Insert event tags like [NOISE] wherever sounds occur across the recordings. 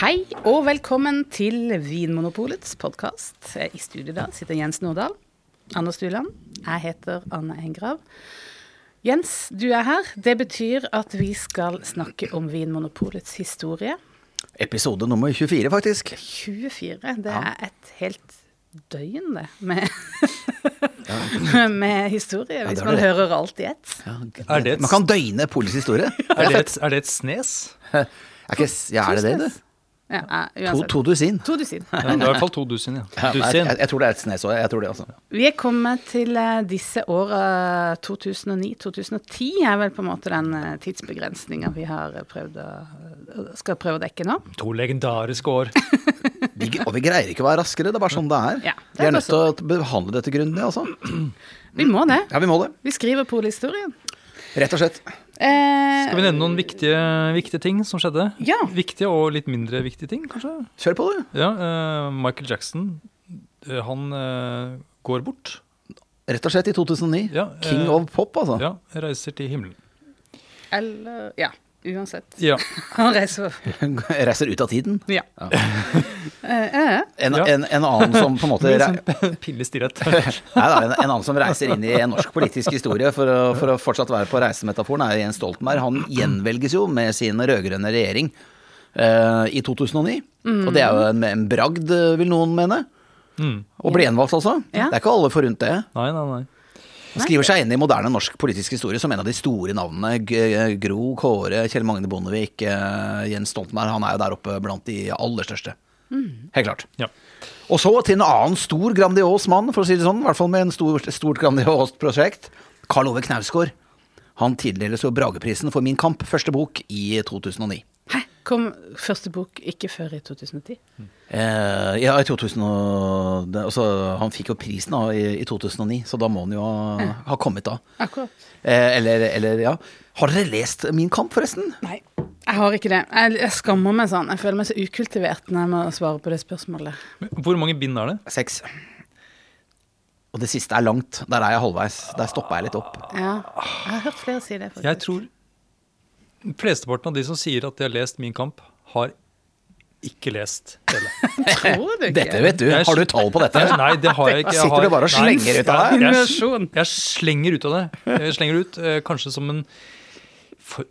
Hei og velkommen til Vinmonopolets podkast. I studio da sitter Jens Nordahl, Anders Stuland. Jeg heter Anne Engrav. Jens, du er her. Det betyr at vi skal snakke om Vinmonopolets historie. Episode nummer 24, faktisk. 24. Det er et helt døgn, det, med, [LAUGHS] med historie. Hvis det er man det. hører alt i ett. Er det et- Man kan døgne politisk historie. Er det, et, er det et snes? [LAUGHS] Er, ikke, ja, er det det, du? Ja, eh, To, to dusin. To dusin. Ja, det er i hvert fall to dusin, ja. Dusin. jeg, jeg tror det er et snes òg. Jeg tror det, altså. Vi er kommet til eh, disse åra 2009-2010 er vel på en måte den eh, tidsbegrensninga vi har eh, prøvd å, skal prøve å dekke nå. To legendariske år. [LAUGHS] Vi, og vi greier ikke å være raskere, det er bare sånn det er. Ja, det er vi er nødt til å behandle dette grundig, altså. Vi må det. Ja, vi må det. Vi skriver polhistorien. Rett og slett. Eh, Skal vi nevne noen viktige, viktige ting som skjedde? Ja. Viktige og litt mindre viktige ting, kanskje? Kjør på, du. Ja, uh, Michael Jackson, eh, han uh, går bort. Rett og slett i 2009. Ja, King of pop, altså. Ja, reiser til himmelen. eller Ja, uansett. Ja. [LAUGHS] Han reiser [LAUGHS] Reiser ut av tiden. Ja. [LAUGHS] Eh, eh. En, en, en annen som på en måte sånn. Nei, da, en, en annen som reiser inn i norsk politisk historie for å, for å fortsatt være på reisemetaforen, er Jens Stoltenberg. Han gjenvelges jo med sin rød-grønne regjering uh, i 2009. Og det er jo en, en bragd, vil noen mene. Mm. Å bli gjenvalgt, altså. Ja. Det er ikke alle forunt det. Nei, nei, nei. Han skriver seg inn i moderne norsk politisk historie som en av de store navnene. Gro, Kåre, Kjell Magne Bondevik, eh, Jens Stoltenberg. Han er jo der oppe blant de aller største. Helt klart. Ja. Og så til en annen stor, grandios mann, for å si det sånn. I hvert fall med en stor, stort, grandiost prosjekt. Karl Ove Knausgård. Han tildeles jo Brageprisen for Min kamp, første bok, i 2009. Hæ? Kom første bok ikke før i 2010? Eh, ja, i 2000 og, det, altså, Han fikk jo prisen da, i, i 2009, så da må han jo ha, ha kommet da. Akkurat. Eh, eller, eller, ja. Har dere lest Min kamp, forresten? Nei, jeg har ikke det. Jeg, jeg skammer meg sånn. Jeg føler meg så ukultivert når jeg må svare på det spørsmålet. Hvor mange bind er det? Seks. Og det siste er langt. Der er jeg halvveis. Der stoppa jeg litt opp. Ja, jeg har hørt flere si det, faktisk. Jeg tror flesteparten av de som sier at de har lest Min kamp, har ikke lest hele. [LAUGHS] Tror du ikke? Dette vet du. Har du tall på dette? Nei, det har jeg ikke. Jeg Sitter du bare og Nei, slenger ut av deg? jeg- jeg- Jeg slenger ut av det. Jeg slenger ut eh, kanskje som en for,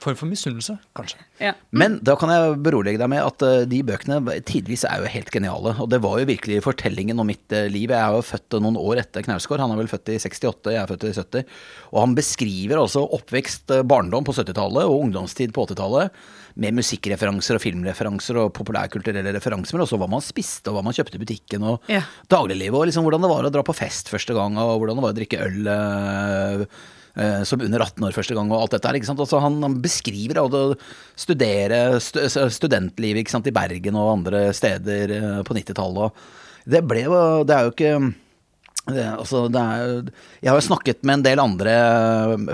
form for misunnelse, kanskje. Ja. Men da kan jeg berolige deg med at eh, de bøkene tidvis er jo helt geniale. Og det var jo virkelig fortellingen om mitt eh, liv. Jeg er jo født noen år etter Knausgård. Han er vel født i 68, jeg er født i 70. Og han beskriver altså oppvekst, eh, barndom på 70-tallet og ungdomstid på 80-tallet. Med musikkreferanser og filmreferanser og populærkulturelle referanser, men også hva man spiste og hva man kjøpte i butikken og Ja. dagliglivet. Og liksom hvordan det var å dra på fest første gang, og hvordan det var å drikke øl. eh, som under 18 år første gang, og alt dette her. ikke sant? Altså, han, han beskriver det å studere stu, studentlivet ikke sant? i Bergen og andre steder eh, på 90-tallet. Det Det er jo ikke altså, det er, jeg har jo snakket med en del andre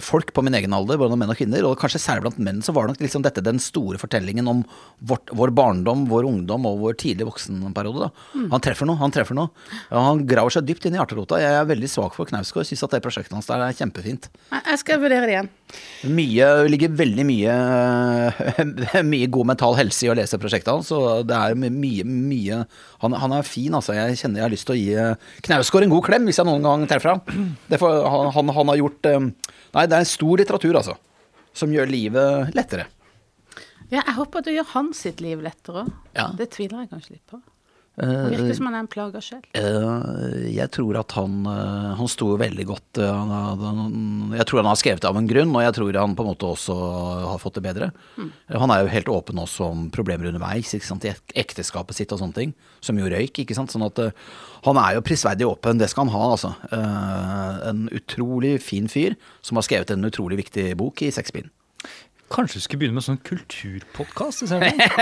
folk på min egen alder, både menn og kvinner, og kanskje særlig blant menn så var nok liksom dette den store fortellingen om vårt, vår barndom, vår ungdom og vår tidlige voksenperiode. Da. Han treffer noe, han treffer noe. Ja, han graver seg dypt inn i hjerterota. Jeg er veldig svak for Knausgård, syns at det prosjektet hans der er kjempefint. Jeg skal vurdere det igjen. Mye, ligger veldig mye, [LAUGHS] mye god mental helse i å lese prosjektet hans, og det er mye, mye han, han er fin, altså. Jeg kjenner jeg har lyst til å gi eh, Knausgård en god klem, hvis jeg noen gang treffer ham. Han, han, han har gjort eh, Nei, det er en stor litteratur, altså. Som gjør livet lettere. Ja, jeg håper du gjør hans sitt liv lettere òg. Ja. Det tviler jeg kanskje litt på. Det virker som han er en plaga sjel. Eh, jeg tror at han eh, Han sto jo veldig godt eh, Jeg tror han har skrevet det av en grunn, og jeg tror han på en måte også har fått det bedre. Mm. Han er jo helt åpen også om problemer underveis i ekteskapet sitt og sånne ting. Som jo røyk, ikke sant. Sånn at eh, han er jo prisverdig åpen, det skal han ha, altså. Eh, en utrolig fin fyr som har skrevet en utrolig viktig bok i seks bind. Kanskje vi skulle begynne med sånn kulturpodkast?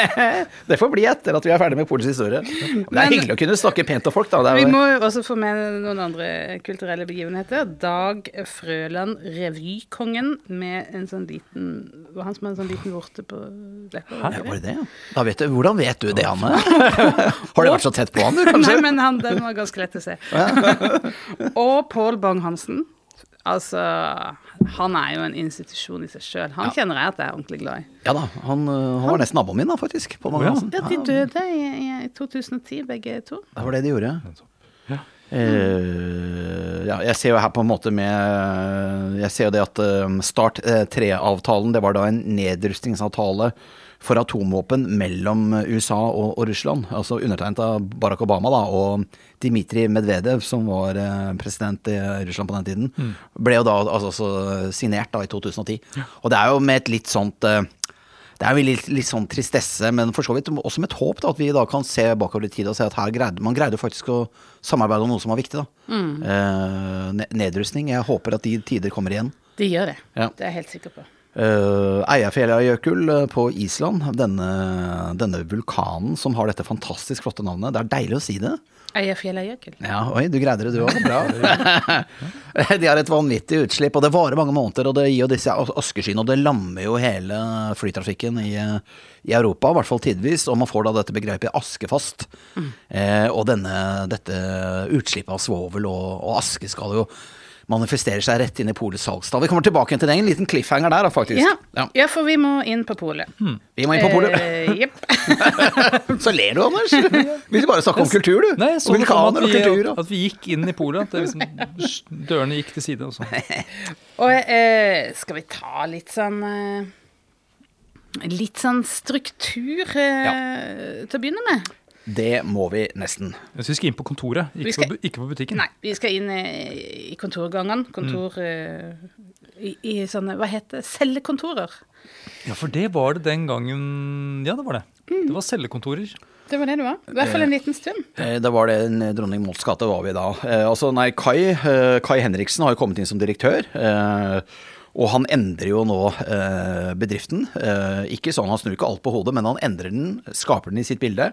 [LAUGHS] Det får bli etter at vi er ferdig med Polens historie. Men det er hyggelig å kunne snakke pent om folk, da. Det er Vi må jo også få med noen andre kulturelle begivenheter. Dag Frøland, revykongen, med en sånn liten Var han som har en sånn liten vorte på leppa? Ja, var det det? ja? Da vet du, hvordan vet du det, Anne? [LAUGHS] Har du vært så tett på han, du, kanskje? Nei, men han, den var ganske lett å se. [LAUGHS] Og Pål Bang-Hansen. Altså, han er jo en institusjon i seg sjøl. Han kjenner jeg at jeg er ordentlig glad i. Ja da, han, øh, han var nesten naboen min, da, faktisk. På mange Ja. Ja, de døde i, i 2010, begge to. Det var det de gjorde. Ja. Eh, ja, jeg ser jo her på en måte med Jeg ser jo det at eh, Start 3-avtalen, det var da en nedrustningsavtale for atomvåpen mellom USA og, og Russland. Altså undertegnet av Barack Obama da, og Dmitrij Medvedev, som var eh, president i Russland på den tiden. Ble jo da altså, signert da i 2010. Og det er jo med et litt sånt eh, det er jo litt, litt sånn tristesse, men for så vidt også med et håp da, at vi da kan se bakover i tid og se at her greide man greide faktisk å samarbeide om noe som var viktig. da. Eh, nedrustning. Jeg håper at de tider kommer igjen. De gjør det. Ja. Det er jeg helt sikker på. Uh, Eyjafjallajökull Jøkul på Island, denne, denne vulkanen som har dette fantastisk flotte navnet. Det er deilig å si det. Eyjafjallajökull. Ja, oi, du greide det du òg. Bra. [LAUGHS] de har et vanvittig utslipp, og det varer mange måneder. Og det gir jo disse askeskyene, og det lammer jo hele flytrafikken i, i Europa, i hvert fall tidvis. Og man får da dette begrepet askefast. Eh, og denne, dette utslippet av svovel og, og aske skal jo manifestere seg rett inn i polets salgstall. Vi kommer tilbake til det. En liten cliffhanger der, faktisk. Ja. Ja. ja, for vi må inn på polet. Vi må inn på polet. Eh, Jepp. [LAUGHS] Så ler du, Anders. Vil du bare snakke om kultur, du? Nei, jeg så det Vulkaner vi, og kultur. vi, Og. at vi gikk inn i polet. At liksom, [LAUGHS] dørene gikk til side. [LAUGHS] Og så. Og uh, skal vi ta litt sånn uh, Litt sånn struktur eh, til å begynne med? Det må vi nesten. Så vi skal inn på kontoret, ikke, skal- på, ikke på butikken. Nei, vi skal inn eh, i kontorgangene. Kontor mm. i, i sånne Hva heter det? Cellekontorer. Ja, for det var det den gangen Ja, det var det. Mm. Det var cellekontorer. Det var det det var. I hvert fall en liten stund. Eh, Det var det en Dronning Mauds gate var vi da. Eh, altså, nei, Kai, eh, Kai Henriksen har jo kommet inn som direktør. Eh, og han endrer jo nå eh, bedriften. Eh, ikke sånn, han snur ikke alt på hodet, men han endrer den, skaper den i sitt bilde.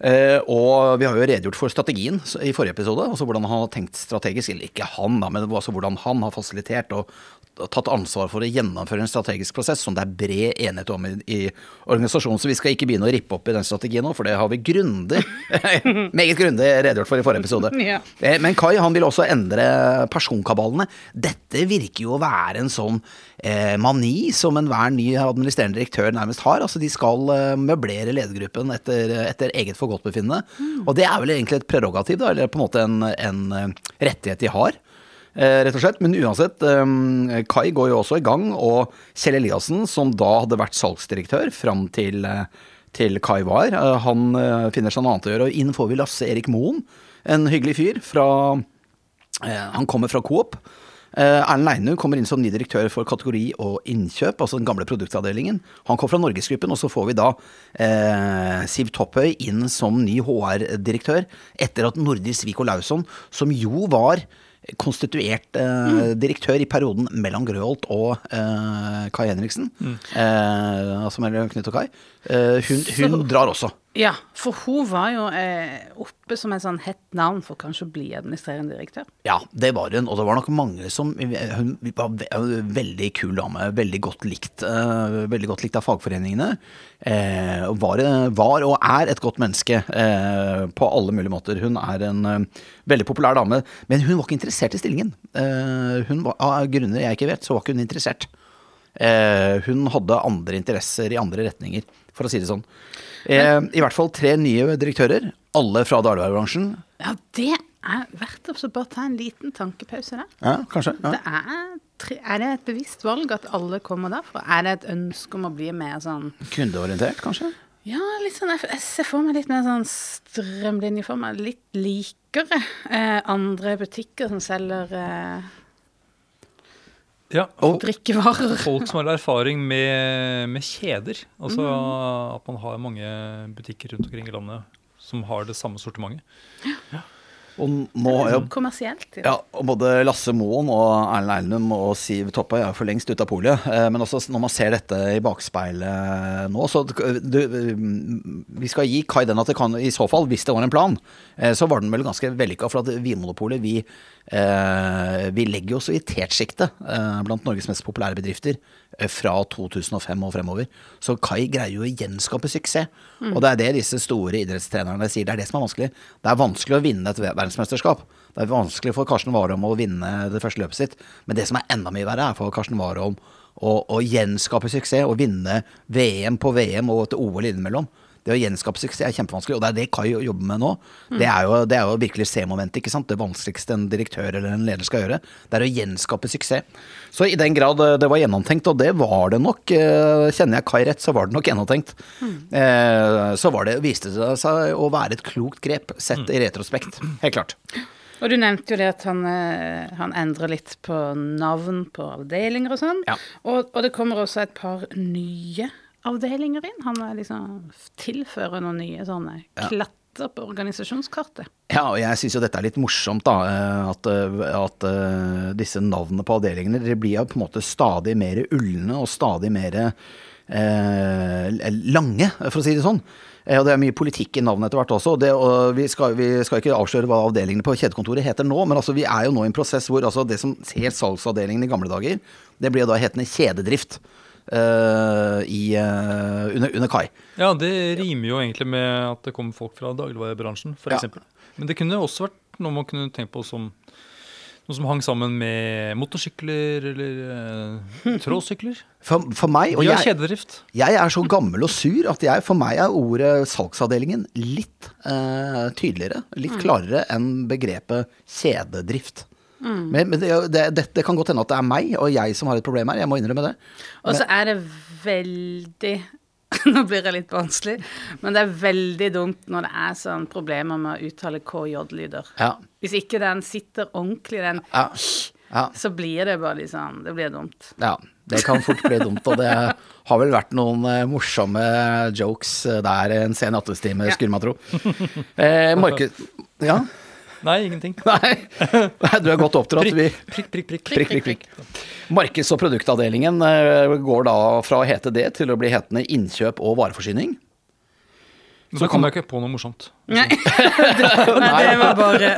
Eh, og vi har jo redegjort for strategien i forrige episode. altså Hvordan han har tenkt strategisk, eller ikke han, da, men altså hvordan han har fasilitert og tatt ansvar for å gjennomføre en strategisk prosess som det er bred enighet om i, i organisasjonen. Så vi skal ikke begynne å rippe opp i den strategien nå, for det har vi grundig, [LAUGHS] meget grundig redegjort for i forrige episode. [LAUGHS] Ja. Eh, Men Kai han vil også endre personkabalene. Dette virker jo å være en sånn eh, mani som enhver ny administrerende direktør nærmest har. Altså De skal eh, møblere ledergruppen etter, etter eget forgodtbefinnende. Og det er vel egentlig et prerogativ, da, eller på en måte en, en eh, rettighet de har. Eh, rett og slett. Men uansett, eh, Kai går jo også i gang, og Kjell Eliassen, som da hadde vært salgsdirektør fram til, til Kai var, han finner seg noe annet å gjøre. Og inn får vi Lasse Erik Moen, en hyggelig fyr fra Han kommer fra Coop. Eh, Erlend Leine kommer inn som ny direktør for kategori og innkjøp, altså den gamle produktavdelingen. Han kom fra Norgesgruppen, og så får vi da eh, Siv Topphøy inn som ny HR-direktør, etter at Nordis Vik Lausson, som jo var konstituert eh, direktør i perioden mellom Grøholt og eh, Kai Henriksen, eh, altså mellom Knut og Kai, eh, hun, hun drar også. Ja, for hun var jo eh, oppe som et sånn hett navn for kanskje å bli administrerende direktør. Ja, det var hun, og det var nok mange som Hun var en veldig kul dame, veldig godt likt, eh, veldig godt likt av fagforeningene. Eh, var, var og er et godt menneske eh, på alle mulige måter. Hun er en eh, veldig populær dame, men hun var ikke interessert i stillingen. Eh, hun var, av grunner jeg ikke vet, så var ikke hun interessert. Hun hadde andre interesser i andre retninger, for å si det sånn. Eh, I hvert fall tre nye direktører, alle fra dagligvarebransjen. Ja, det er verdt å bare ta en liten tankepause der. Ja, kanskje. Ja. Det er, er det et bevisst valg at alle kommer derfra? Er det et ønske om å bli mer sånn Kundeorientert, kanskje? Ja, litt sånn, jeg ser for meg litt mer sånn strømlinjeforma. Litt likere eh, andre butikker som selger eh, Ja, Og- drikkevarer. [LAUGHS] Folk som har erfaring med, med kjeder. Altså at man har mange butikker rundt omkring i landet som har det samme sortimentet. Og nå har jo Kommersielt. ja, og både Lasse Moen og Erlend Eilendum og Siv Toppe er for lengst ute av polet. Eh, Men også når man ser dette i bakspeilet nå, så du, Vi skal gi Kai den at det kan, i så fall, hvis det var en plan, eh, så var den vel ganske vellykka. For at Vinmonopolet, vi, vi legger oss i tetsjiktet eh, blant Norges mest populære bedrifter eh, fra 2005 og fremover. Så Kai greier jo å gjenskape suksess. Og det er det disse store idrettstrenerne sier. Det er det som er vanskelig. Det er vanskelig å vinne et verdensmesterskap. Det er vanskelig for Karsten Warholm å vinne det første løpet sitt. Men det som er enda mye verre, er for Karsten Warholm å, å gjenskape suksess og vinne VM på VM og et OL innimellom. Det å gjenskape suksess er kjempevanskelig, og det er det Kai jobber med nå. Det, er jo, det er jo virkelig C-momentet, ikke sant. Det vanskeligste en direktør eller en leder skal gjøre. Det er å gjenskape suksess. Så i den grad eh, det var gjennomtenkt, og det var det nok, eh, kjenner jeg Kai rett, så var det nok gjennomtenkt. Eh, Så var det, viste det seg å være et klokt grep, sett i retrospekt. Helt klart. Og du nevnte jo det at han, eh, han endrer litt på navn på avdelinger og sånn. Ja. Og, og det kommer også et par nye avdelinger inn. Han liksom tilfører noen nye sånne klatter på organisasjonskartet. Ja, og jeg syns jo dette er litt morsomt, da. eh, At, eh, at eh, disse navnene på avdelingene de blir på en måte stadig mer ulne og stadig mer eh, lange, for å si det sånn. Og det er mye politikk i navnet etter hvert også. og Det, og vi, skal, vi skal ikke avsløre hva avdelingene på kjedekontoret heter nå, men altså, vi er jo nå i en prosess hvor altså, det som het salgsavdelingen i gamle dager, det blir jo da hetende kjededrift. Eh, i, uh, under, under Kai. Ja, det rimer jo egentlig med at det kommer folk fra dagligvarebransjen, Ja. f.eks. Men det kunne også vært noe man kunne tenkt på som noe som hang sammen med motorsykler eller [LAUGHS] uh, tråsykler. For, for meg, og jeg, jeg er så gammel og sur at jeg, for meg er ordet salgsavdelingen litt uh, tydeligere, litt klarere enn begrepet kjededrift. Men, men det, det, det, kan godt hende at det er meg og jeg som har et problem her, jeg må innrømme det. Og så er det veldig [LAUGHS] Nå blir det litt vanskelig, men det er veldig dumt når det er sånn problemer med å uttale KJ-lyder. Ja. Hvis ikke den sitter ordentlig, den Ja. Ja. så blir det bare liksom Det blir dumt. Ja, det kan fort bli dumt, og det har vel vært noen eh, morsomme jokes eh, der en sen nattestime, skulle man tro. Eh, Markus Ja? Nei, ingenting. [LAUGHS] Nei. Du er godt oppdratt. Prikk, Prikk, prikk, prikk. Prikk, prikk, prikk. Markeds- og produktavdelingen eh, går da fra å hete det til å bli hetende innkjøp og vareforsyning. Så kom jeg ikke på noe morsomt. Nei, [LAUGHS] det, nei, det var bare [LAUGHS]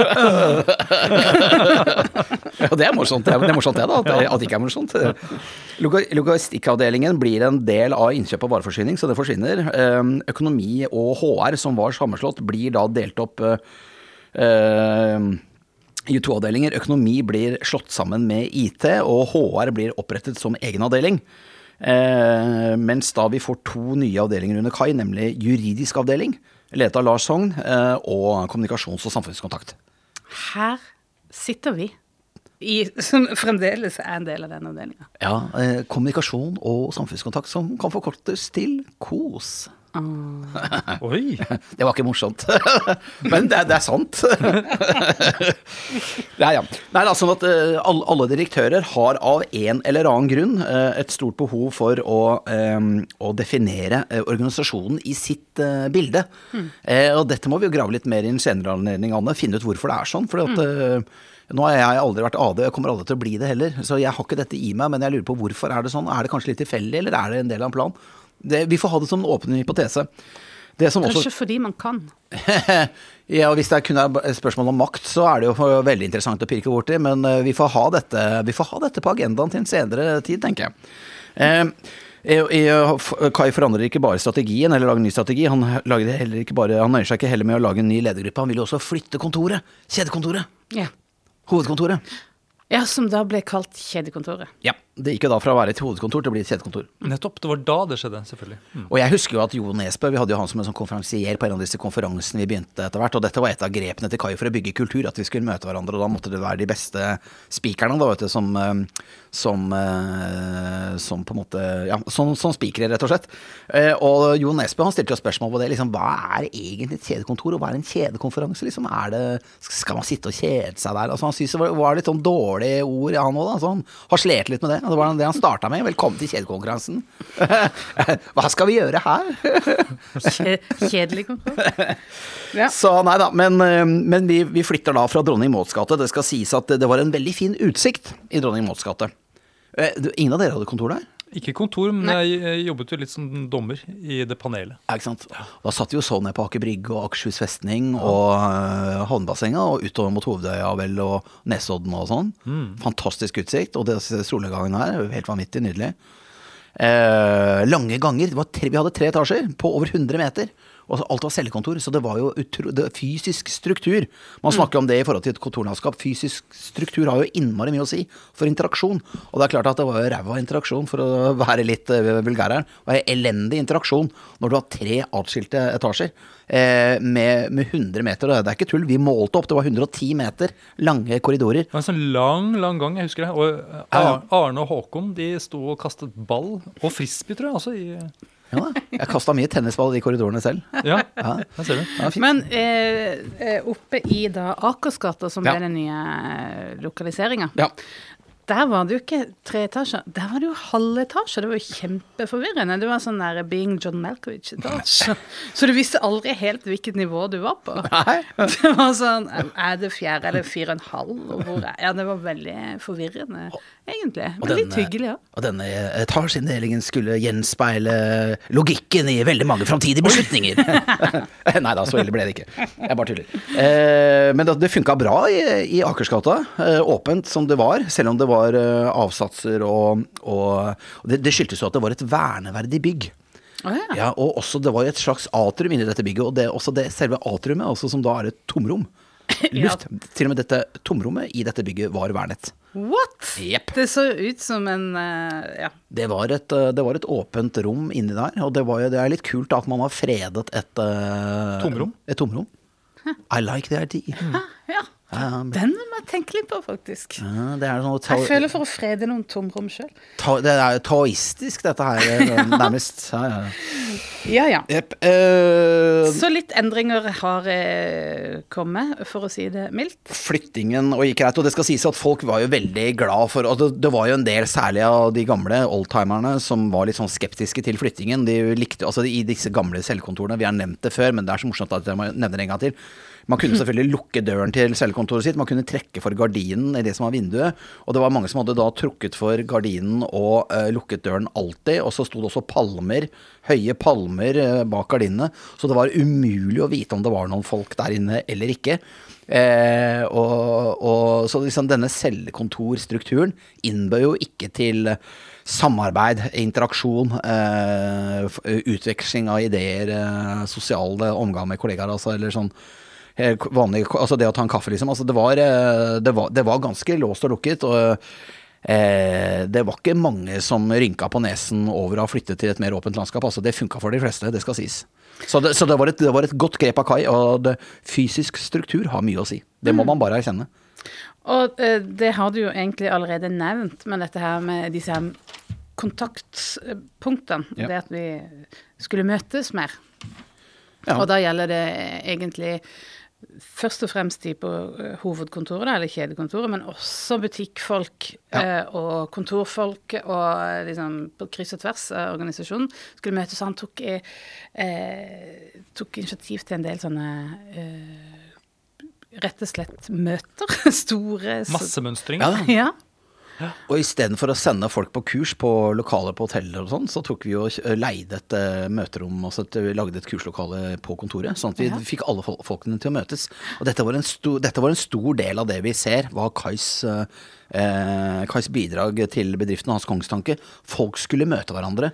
Ja, det er morsomt, det er, morsomt det, da. At det, at det ikke er morsomt. Logistikkavdelingen blir en del av innkjøp og vareforsyning, så det forsvinner. Økonomi og HR, som var sammenslått, blir da delt opp eh, i to avdelinger. Økonomi blir slått sammen med IT, og HR blir opprettet som egen avdeling. Eh, mens da vi får to nye avdelinger under Kai, nemlig juridisk avdeling, ledet av Lars Sogn, eh, og kommunikasjons- og samfunnskontakt. Her sitter vi, i, som fremdeles er en del av den avdelinga. Ja, eh, kommunikasjon og samfunnskontakt som kan forkortes til KOS. Oi! [LAUGHS] Det var ikke morsomt, [LAUGHS] men det, er- det er sant. [LAUGHS] ja, ja. Nei, da, sånn at eh, alle, alle direktører har av en eller annen grunn eh, et stort behov for å, eh, å definere organisasjonen i sitt eh, bilde. Mm. og dette må vi jo grave litt mer i en senere anledning, Anne. Finne ut hvorfor det er sånn. For at, Mm. nå har jeg aldri vært AD, og jeg kommer aldri til å bli det heller. Så jeg har ikke dette i meg, men jeg lurer på hvorfor er det sånn. Er det kanskje litt tilfeldig, eller er det en del av en plan? Det, vi får ha det som en åpen hypotese. Det som også Kanskje fordi man kan. [LAUGHS] ja, og Hvis det kun er et spørsmål om makt, så er det jo veldig interessant å pirke borti. Men eh, vi får ha dette, vi får ha dette på agendaen til en senere tid, tenker jeg. Eh, eh, eh, Kai forandrer ikke bare strategien, eller lager ny strategi. Han, bare, han nøyer seg ikke heller med å lage en ny ledergruppe. Han vil jo også flytte kontoret. Kjedekontoret. Ja. Hovedkontoret. ja, som da ble kalt Kjedekontoret. Ja, Det gikk jo da fra å være et hovedkontor til å bli et kjedekontor. Nettopp. Det var da det skjedde, selvfølgelig. Mm. Og jeg husker jo at Jo Nesbø, vi hadde jo han som en sånn konferansier på en av disse konferansene vi begynte etter hvert, og dette var et av grepene til Kai for å bygge kultur, at vi skulle møte hverandre, og da måtte det være de beste spikerne, da, vet du, som, eh, som, eh, som på en måte, ja, som, som spikere, rett og slett. Eh, Og Jo Nesbø, han stilte jo spørsmål på det, liksom, hva er egentlig et kjedekontor, og hva er en kjedekonferanse, liksom, er det, skal man sitte og kjede seg der? Altså, han syntes det var, var litt sånn dårlige ord, han òg, da, så han harselerte litt med det, og det var det han startet med, velkommen til kjedekonkurransen. [LAUGHS] Hva skal vi gjøre her? Kjedelig konkurranse. [LAUGHS] Ja. Så nei da, men, eh, men vi, vi flytter da fra Dronning Mauds gate. Det skal sies at det, det var en veldig fin utsikt i Dronning Mauds gate. Eh, Ingen av dere hadde kontor der? Ikke kontor, men jeg eh, jobbet jo litt som dommer i det panelet. Ja, ikke sant? Da satt vi jo så ned på Aker Brygge og Akershus festning og uh, havnebassenget og utover mot Hovedøya vel og Nesodden og sånn. Fantastisk utsikt. Og det solnedgangen her, helt vanvittig nydelig. Eh, lange ganger. Det var tre, vi hadde tre etasjer på over 100 meter. Og alt var cellekontor, så det var jo utro, det, fysisk struktur. Man snakker om det i forhold til et kontorlandskap. Fysisk struktur har jo innmari mye å si for interaksjon. Og det er klart at det var jo ræva interaksjon, for å være litt uh, vulgær her. Det var elendig interaksjon når du har tre atskilte etasjer eh, med, med 100 meter. Det er ikke tull, vi målte opp, det var 110 meter lange korridorer. Det var en sånn lang, lang gang, jeg husker det. Og eh, Arne og Håkon de sto og kastet ball og frisbee, tror jeg. Altså, i, Ja, jeg kasta mye tennisball i korridorene selv. ja, Ja. der ser du. Ja. Men eh, eh, oppe i da Akersgata, som Ja. ble den nye eh, lokaliseringa, Ja. Der var det jo ikke tre etasjer, der var det jo halvetasje. Det var jo kjempeforvirrende. Det var sånn der Being John Malkovich-etasje. Så du visste aldri helt hvilket nivå du var på. Nei. Det var sånn Er det fjerde eller fire og en halv? Og hvor er Ja, det var veldig forvirrende, egentlig. Men denne, litt hyggelig òg. Og denne etasjeinndelingen skulle gjenspeile logikken i veldig mange framtidige beslutninger. [LAUGHS] Nei da, så ille ble det ikke. Jeg bare tuller. Eh, men det, det funka bra i, i Akersgata. Eh, åpent som det var, selv om det var eh, avsatser og, og, og det, det skyldtes jo at det var et verneverdig bygg. Oh, ja. Ja, og også det var jo et slags atrium inni dette bygget, og det, også det selve atriumet, også som da er et tomrom. [LAUGHS] Luft. Til og med dette tomrommet i dette bygget var vernet. What?! Yep. Det så ut som en uh, Ja. Det var, et, eh, det var et åpent rom inni der, og det, var jo, det er litt kult at man har fredet et uh, Tomrom? Et tomrom. I like the idea. ja. Ja, men- Den må jeg tenke litt på, faktisk. ja, ta, Jeg føler for å frede noen tomrom sjøl. ta, Det er taoistisk, dette her, eh, [LAUGHS] nærmest. Ja, ja. Ja, ja. Jepp. eh, Så litt endringer har eh, kommet, for å si det mildt. flyttingen og gikk greit. Og det skal sies at folk var jo veldig glad for Og det, det var jo en del, særlig av de gamle oldtimerne, som var litt sånn skeptiske til flyttingen. De likte Altså i disse gamle cellekontorene, vi har nevnt det før, men det er så morsomt at jeg nevner det en gang til. Man kunne selvfølgelig lukke døren til cellekontoret sitt, man kunne trekke for gardinen i det som var vinduet. Og det var mange som hadde da trukket for gardinen og uh, lukket døren alltid. Og så sto det også palmer, høye palmer uh, bak gardinene. Så det var umulig å vite om det var noen folk der inne eller ikke. Eh, og, og, så liksom denne cellekontorstrukturen innbød jo ikke til samarbeid, interaksjon, eh, utveksling av ideer, eh, sosial omgang med kollegaer, altså, eller sånn vanlig, altså det å ta en kaffe, liksom. Altså det, var, eh, det, var, det var ganske låst og lukket. og Eh, det var ikke mange som rynka på nesen over å ha flyttet til et mer åpent landskap. Altså, det funka for de fleste, det skal sies. Så det, så det, var, et, det var et godt grep av Kai, og det, fysisk struktur har mye å si. Det må man bare erkjenne. Og eh, det har du jo egentlig allerede nevnt, men dette her med disse her kontaktpunktene, Ja. det at vi skulle møtes mer. Ja. Og da gjelder det egentlig først og fremst de på eh, hovedkontoret, eller kjedekontoret, men også butikkfolk Ja. eh, og kontorfolk og eh, liksom på kryss og tvers av organisasjonen skulle møtes. Han tok, eh, tok initiativ til en del sånne eh, rett og slett møter. [LAUGHS] Store Massemønstringer? Ja. Og istedenfor å sende folk på kurs på lokaler på hoteller og sånn, så tok vi og leide et eh, møterom, og lagde et kurslokale på kontoret. Sånn at vi Ja. fikk alle folkene til å møtes. Og dette var, en stor, dette var en stor del av det vi ser, var Kais, eh, eh, Kais bidrag til bedriften og hans kongstanke. Folk skulle møte hverandre.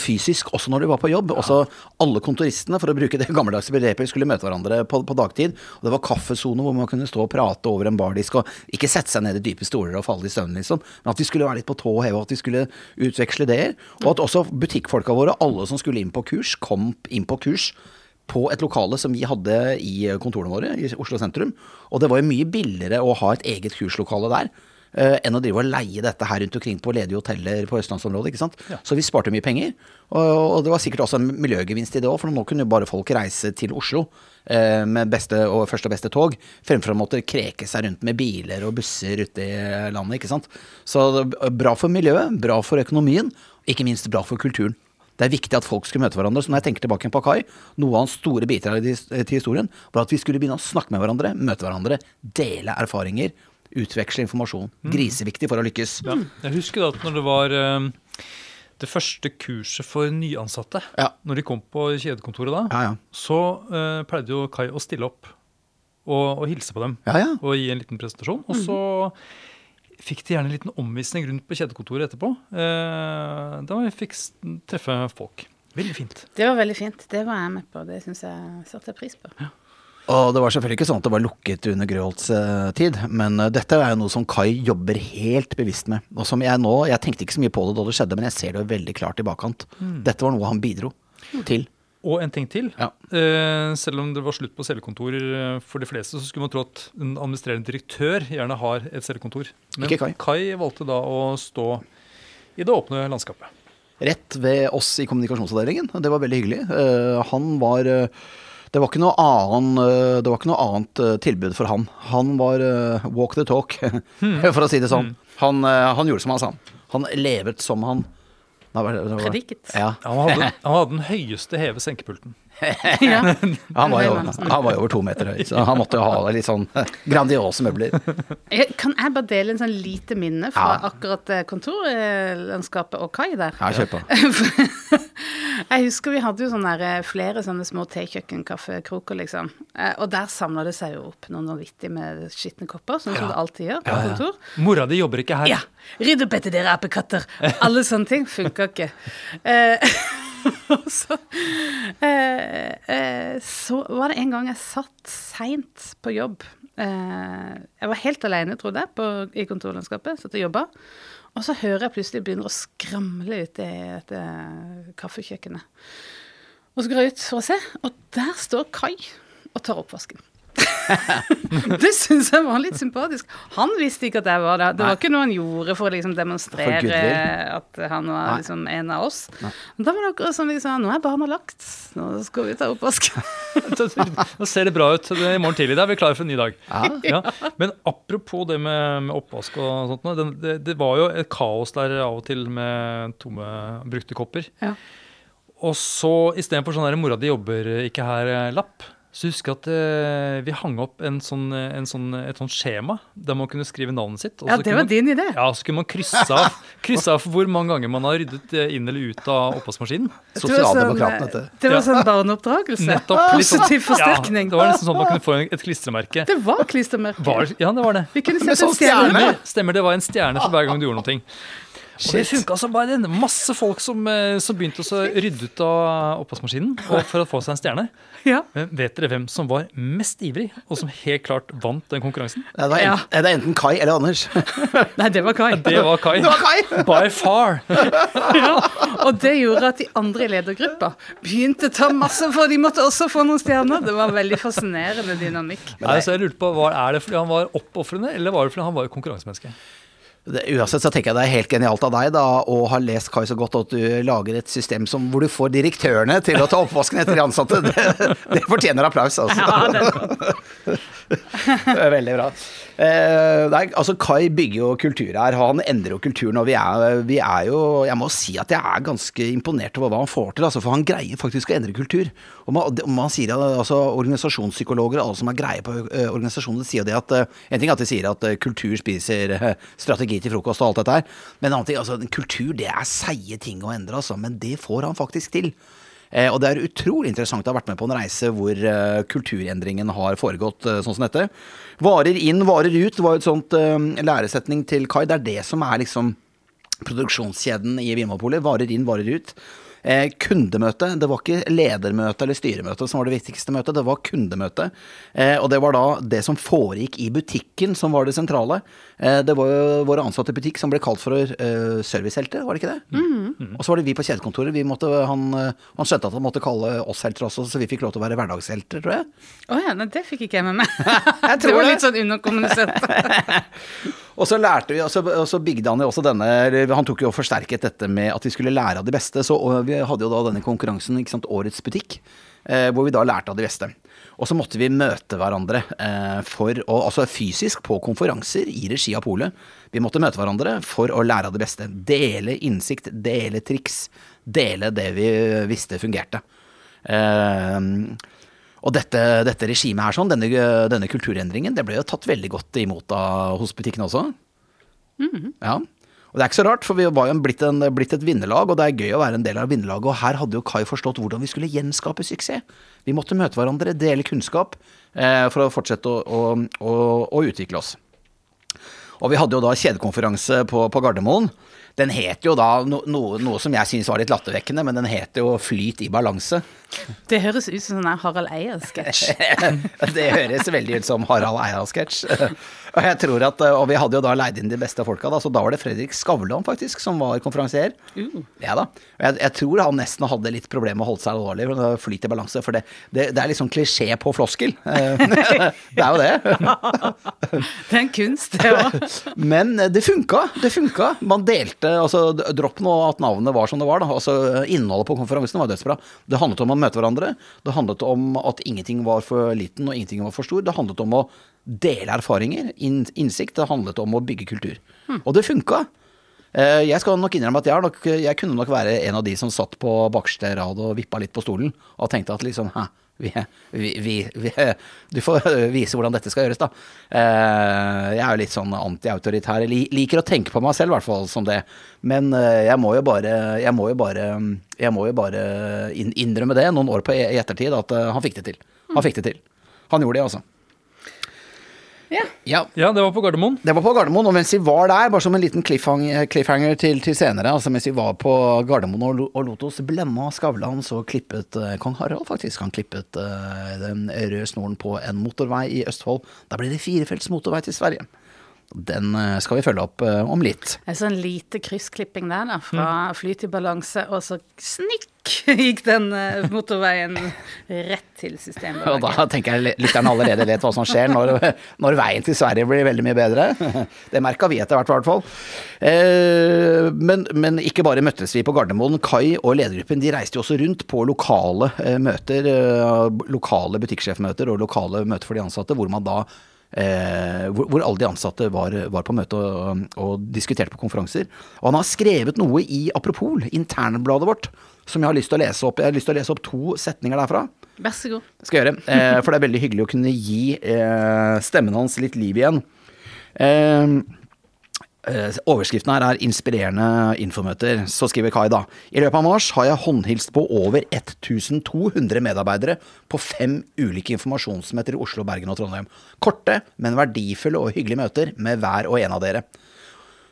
Fysisk, også når de var på jobb. Også alle kontoristene, for å bruke det gammeldagse begrepet, skulle møte hverandre på, på dagtid. Og det var kaffesone hvor man kunne stå og prate over en bardisk, og ikke sette seg ned i dype stoler og falle i søvn, liksom. Men at vi skulle være litt på tå og heve, at vi skulle utveksle ideer. Og at også butikkfolka våre, alle som skulle inn på kurs, kom inn på kurs på et lokale som vi hadde i kontorene våre i Oslo sentrum. Og det var jo mye billigere å ha et eget kurslokale der. Eh, enn å drive og leie dette her rundt omkring på ledige hoteller på østlandsområdet. ikke sant? Så vi sparte mye penger. Og, og det var sikkert også en miljøgevinst i det òg, for nå kunne jo bare folk reise til Oslo eh, med beste og første og beste tog, fremfor å måtte kreke seg rundt med biler og busser ute i landet. ikke sant? Så bra for miljøet, bra for økonomien, ikke minst bra for kulturen. Det er viktig at folk skulle møte hverandre. Så når jeg tenker tilbake på Akai, noe av hans store biter til historien var at vi skulle begynne å snakke med hverandre, møte hverandre, dele erfaringer, utveksle informasjon. Griseviktig for å lykkes. Ja. Jeg husker da at når det var eh, det første kurset for nyansatte, Ja. når de kom på kjedekontoret da, Ja, ja. så uh, pleide jo Kai å stille opp og, og hilse på dem. Ja, ja. Og gi en liten presentasjon. Og så fikk de gjerne en liten omvisning rundt på kjedekontoret etterpå. Uh, da vi fikk vi treffe folk. Veldig fint. Det var veldig fint. Det var jeg med på. Det syns jeg satte pris på. Og det var selvfølgelig ikke sånn at det var lukket under Grøholts eh, tid, men eh, dette er jo noe som Kai jobber helt bevisst med. Og som jeg nå, jeg tenkte ikke så mye på det da det skjedde, men jeg ser det jo veldig klart i bakkant. Dette var noe han bidro til. Og en ting til. Ja. Eh, selv om det var slutt på cellekontor eh, for de fleste, så skulle man tro at en administrerende direktør gjerne har et cellekontor. Men Ikke Kai. valgte da å stå i det åpne landskapet. Rett ved oss i kommunikasjonsavdelingen. Det var veldig hyggelig. Eh, han var eh, det var, ikke noe annen, eh, det var ikke noe annet eh, tilbud for han. Han var eh, walk the talk, [LAUGHS] for å si det sånn. Han, eh, han gjorde som han sa. Han levet som han Prediket. Ja, Han hadde, han hadde den høyeste heve-senkepulten. [LAUGHS] ja. han var, jo, han var jo over to meter høy, så han måtte jo ha litt sånn grandiose møbler. Kan jeg bare dele en sånn lite minne fra Ja. akkurat eh, kontorlandskapet og Kai der? Ja, kjør på. [LAUGHS] Jeg husker vi hadde jo sånne der, eh, flere sånne små tekjøkkenkaffekroker, liksom. Eh, Og der samla det seg jo opp noen vanvittige med skitne kopper, sånn som det alltid gjør på kontor. Mora di jobber ikke her. Ja! Rydd opp etter dere apekatter! Alle sånne ting funka ikke. [LAUGHS] [LAUGHS] Så, eh, eh, så var det en gang jeg satt seint på jobb. Eh, jeg var helt alene, trodde jeg, på, i kontorlandskapet. Satt og jobba. Og så hører jeg plutselig begynner å skramle ute i dette kaffekjøkkenet. Og så går jeg ut for å se, og der står Kai og tar oppvasken. [LAUGHS] det syns jeg var litt sympatisk. Han visste ikke at jeg var der. Det var ikke noe han gjorde for å liksom demonstrere at han var liksom en av oss. Da var det akkurat sånn sa Nå er barna lagt, nå skal vi ta oppvasken. [LAUGHS] Nå ser det bra ut Det er i morgen tidlig. Da er vi klare for en ny dag. Ja. Ja. Men apropos det med, med oppvask og sånt, det, det, det var jo et kaos der av og til med tomme, brukte kopper. Ja. Og så istedenfor sånn der 'mora di jobber ikke her'-lapp, så husker jeg at eh, vi hang opp en sånn, en sånn, et sånt skjema der man kunne skrive navnet sitt. og Ja, så det kunne var man- din idé. Ja, så kunne man krysse av, [LAUGHS] krysse av hvor mange ganger man har ryddet eh, inn eller ut av oppvaskmaskinen. Det sånn, Sosialdemokraten, eh, dette. Det var sånn barneoppdragelse. Nettopp. litt sånn- Positiv forsterkning. Ja, det var nesten sånn man kunne få et klistremerke. Det var klistremerke. Var, ja, det var det. Vi kunne sett sette en sånn stjerne. stjerne. Stemmer, stemmer, det var en stjerne for hver gang du gjorde noe. Og det funka som bare det. Masse folk som, eh, som begynte å rydde ut av oppvaskmaskinen [LAUGHS] for å få seg en stjerne. Ja. Vet dere hvem som var mest ivrig, og som helt klart vant den konkurransen? Det var Ja. er det er enten Kai eller Anders. [LAUGHS] Nei, [LAUGHS] det var Kai. Det var Kai. Det var Kai! By far. Ja, og det gjorde at de andre i ledergruppa begynte å ta masse, for de måtte også få noen stjerner. Det var veldig fascinerende dynamikk. Nei, så jeg lurte på, var, Er det fordi han var oppofrende, eller var det fordi han var konkurransemenneske? Det, uansett så tenker jeg det er helt genialt av deg da å ha lest Kai så godt at du lager et system som, hvor du får direktørene til å ta oppvasken etter de ansatte. Det, det fortjener applaus, altså. Ja, det, [LAUGHS] [LAUGHS] veldig bra. Eh, nei, altså Kai bygger jo kultur her. Han endrer jo kulturen. Og vi er, vi er jo Jeg må si at jeg er ganske imponert over hva han får til. Altså, for han greier faktisk å endre kultur. Og man, man sier altså, Organisasjonspsykologer alle som er greie på uh, organisasjoner, sier det at eh, En ting er at de sier at eh, kultur spiser eh, strategi til frokost og alt dette her. Men en annen ting, altså, kultur det er seige ting å endre, altså. Men det får han faktisk til. Eh, og det er utrolig interessant å ha vært med på en reise hvor eh, kulturendringen har foregått eh, sånn som dette. Varer inn, varer ut var jo et sånt læresetning til Kai. Det er det som er liksom produksjonskjeden i Vinmonopolet. Varer inn, varer ut. Eh, kundemøte. Det var ikke ledermøte eller styremøte som var det viktigste møtet, det var kundemøte. Eh, og det var da det som foregikk i butikken som var det sentrale. Eh, det var jo våre ansatte i butikk som ble kalt for eh, servicehelter, var det ikke det? Og så var det vi på kjedekontoret. Vi måtte, han, eh, han skjønte at han måtte kalle oss helter også, så vi fikk lov til å være hverdagshelter, tror jeg. Å ja, nei, det fikk ikke jeg med meg. [LAUGHS] Jeg [LAUGHS] Det var litt sånn underkommunisert. [LAUGHS] Og så lærte vi, og så, og så bygde han jo også denne Han tok jo og forsterket dette med at vi skulle lære av de beste. Så vi hadde jo da denne konkurransen, ikke sant, Årets butikk, eh, hvor vi da lærte av de beste. Og så måtte vi møte hverandre eh, for å, altså fysisk på konferanser i regi av Polet. Vi måtte møte hverandre for å lære av det beste. Dele innsikt, dele triks, dele det vi visste fungerte. Eh, og dette, dette regimet her, sånn, denne, denne kulturendringen, det ble jo tatt veldig godt imot av, hos butikkene også. Ja. Og det er ikke så rart, for vi var jo blitt, en, blitt et vinnerlag, og det er gøy å være en del av vinnerlaget. Og her hadde jo Kai forstått hvordan vi skulle gjenskape suksess. Vi måtte møte hverandre, dele kunnskap, eh, for å fortsette å, å, å, å utvikle oss. Og vi hadde jo da kjedekonferanse på, på Gardermoen. Den het jo da no, noe, noe som jeg syns var litt lattervekkende, men den het jo Flyt i balanse. Det høres ut som en sånn Harald Eia-sketsj. [LAUGHS] det høres veldig ut som Harald Eia-sketsj. Og jeg tror at, og vi hadde jo da leid inn de beste folka, da, så da var det Fredrik Skavlan faktisk som var konferansier. Uh. Ja da. Jeg, jeg tror han nesten hadde litt problemer med å holde seg alvorlig. for det Flyt i balanse, for det, det, det er sånn klisjé på floskel. Eh, [LAUGHS] det er jo det. [LAUGHS] Det er en kunst, det òg. [LAUGHS] Men eh, det funka. Det funka. Man delte altså Dropp nå at navnet var som det var. da, altså Innholdet på konferansen var dødsbra. Det handlet om å møte hverandre. Det handlet om at ingenting var for liten og ingenting var for stor. Det handlet om å dele erfaringer, inn, innsikt. Det handlet om å bygge kultur. Og det funka. Eh, Jeg skal nok innrømme at jeg, nok, jeg kunne nok være en av de som satt på bakerste rad og vippa litt på stolen og tenkte at liksom Hæ, vi, vi, vi, du får vise hvordan dette skal gjøres, da. Eh, Jeg er jo litt sånn antiautoritær. Liker å tenke på meg selv, i hvert fall som det. Men eh, jeg må jo bare Jeg må jo bare, jeg må jo bare innrømme det noen år på i ettertid, at han fikk det til. Han fikk det til. Han gjorde det, altså. Ja. Ja, Ja, det var på Gardermoen. det var på Gardermoen, og mens vi var der, bare som en liten cliffhanger, cliffhanger til, til senere, altså mens vi var på Gardermoen og, og lot oss blemme av Skavlan, så klippet eh, kong Harald faktisk, han klippet eh, den røde snoren på en motorvei i Østfold. Da ble det firefelts motorvei til Sverige. Den eh, skal vi følge opp eh, om litt. En sånn lite kryssklipping der, da. Fra fly til balanse, og så snikk gikk den eh, motorveien rett til systemet. Og da tenker jeg lytterne allerede vet hva som skjer når, når veien til Sverige blir veldig mye bedre. Det merka vi etter hvert, i hvert fall. Men, men ikke bare møttes vi på Gardermoen. Kai og ledergruppen de reiste jo også rundt på lokale møter, lokale butikksjefmøter og lokale møter for de ansatte, hvor man da Eh, hvor, hvor alle de ansatte var, var på møte og, og diskuterte på konferanser. Og han har skrevet noe i Apropol, internbladet vårt, som jeg har lyst til å lese opp. Jeg har lyst til å lese opp to setninger derfra. Vær så god. Skal jeg gjøre. Eh, for det er veldig hyggelig å kunne gi eh, stemmen hans litt liv igjen. Eh, overskriften her er 'Inspirerende infomøter'. Så skriver Kai da. I løpet av mars har jeg håndhilst på over 1200 medarbeidere på fem ulike informasjonsmøter i Oslo, Bergen og Trondheim. Korte, men verdifulle og hyggelige møter med hver og en av dere.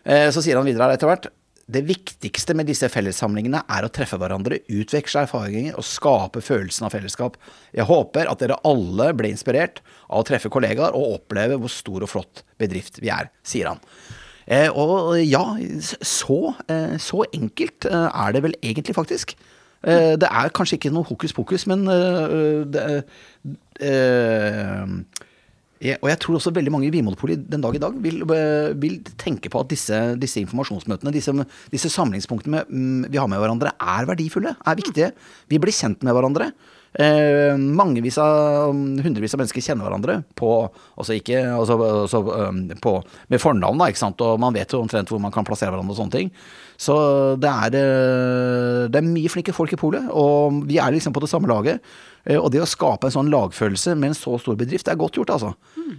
Eh, Så sier han videre her etter hvert. Det viktigste med disse fellessamlingene er å treffe hverandre, utveksle erfaringer og skape følelsen av fellesskap. Jeg håper at dere alle ble inspirert av å treffe kollegaer og oppleve hvor stor og flott bedrift vi er, sier han. Eh, og ja, så, eh, så enkelt eh, er det vel egentlig faktisk. Det er kanskje ikke noe hokus pokus, men det, og jeg tror også veldig mange i Vinmonopolet den dag i dag vil, vil tenke på at disse, disse informasjonsmøtene, disse, disse samlingspunktene mm, vi har med hverandre, er verdifulle, er viktige. Vi blir kjent med hverandre. Eh, mangevis av hundrevis av mennesker kjenner hverandre på, altså ikke, også, altså, um, på med fornavn, da, ikke sant? og man vet jo omtrent hvor man kan plassere hverandre og sånne ting. Så det er, eh, det er mye flinke folk i polet, og vi er liksom på det samme laget. Eh, Og det å skape en sånn lagfølelse med en så stor bedrift, det er godt gjort, altså.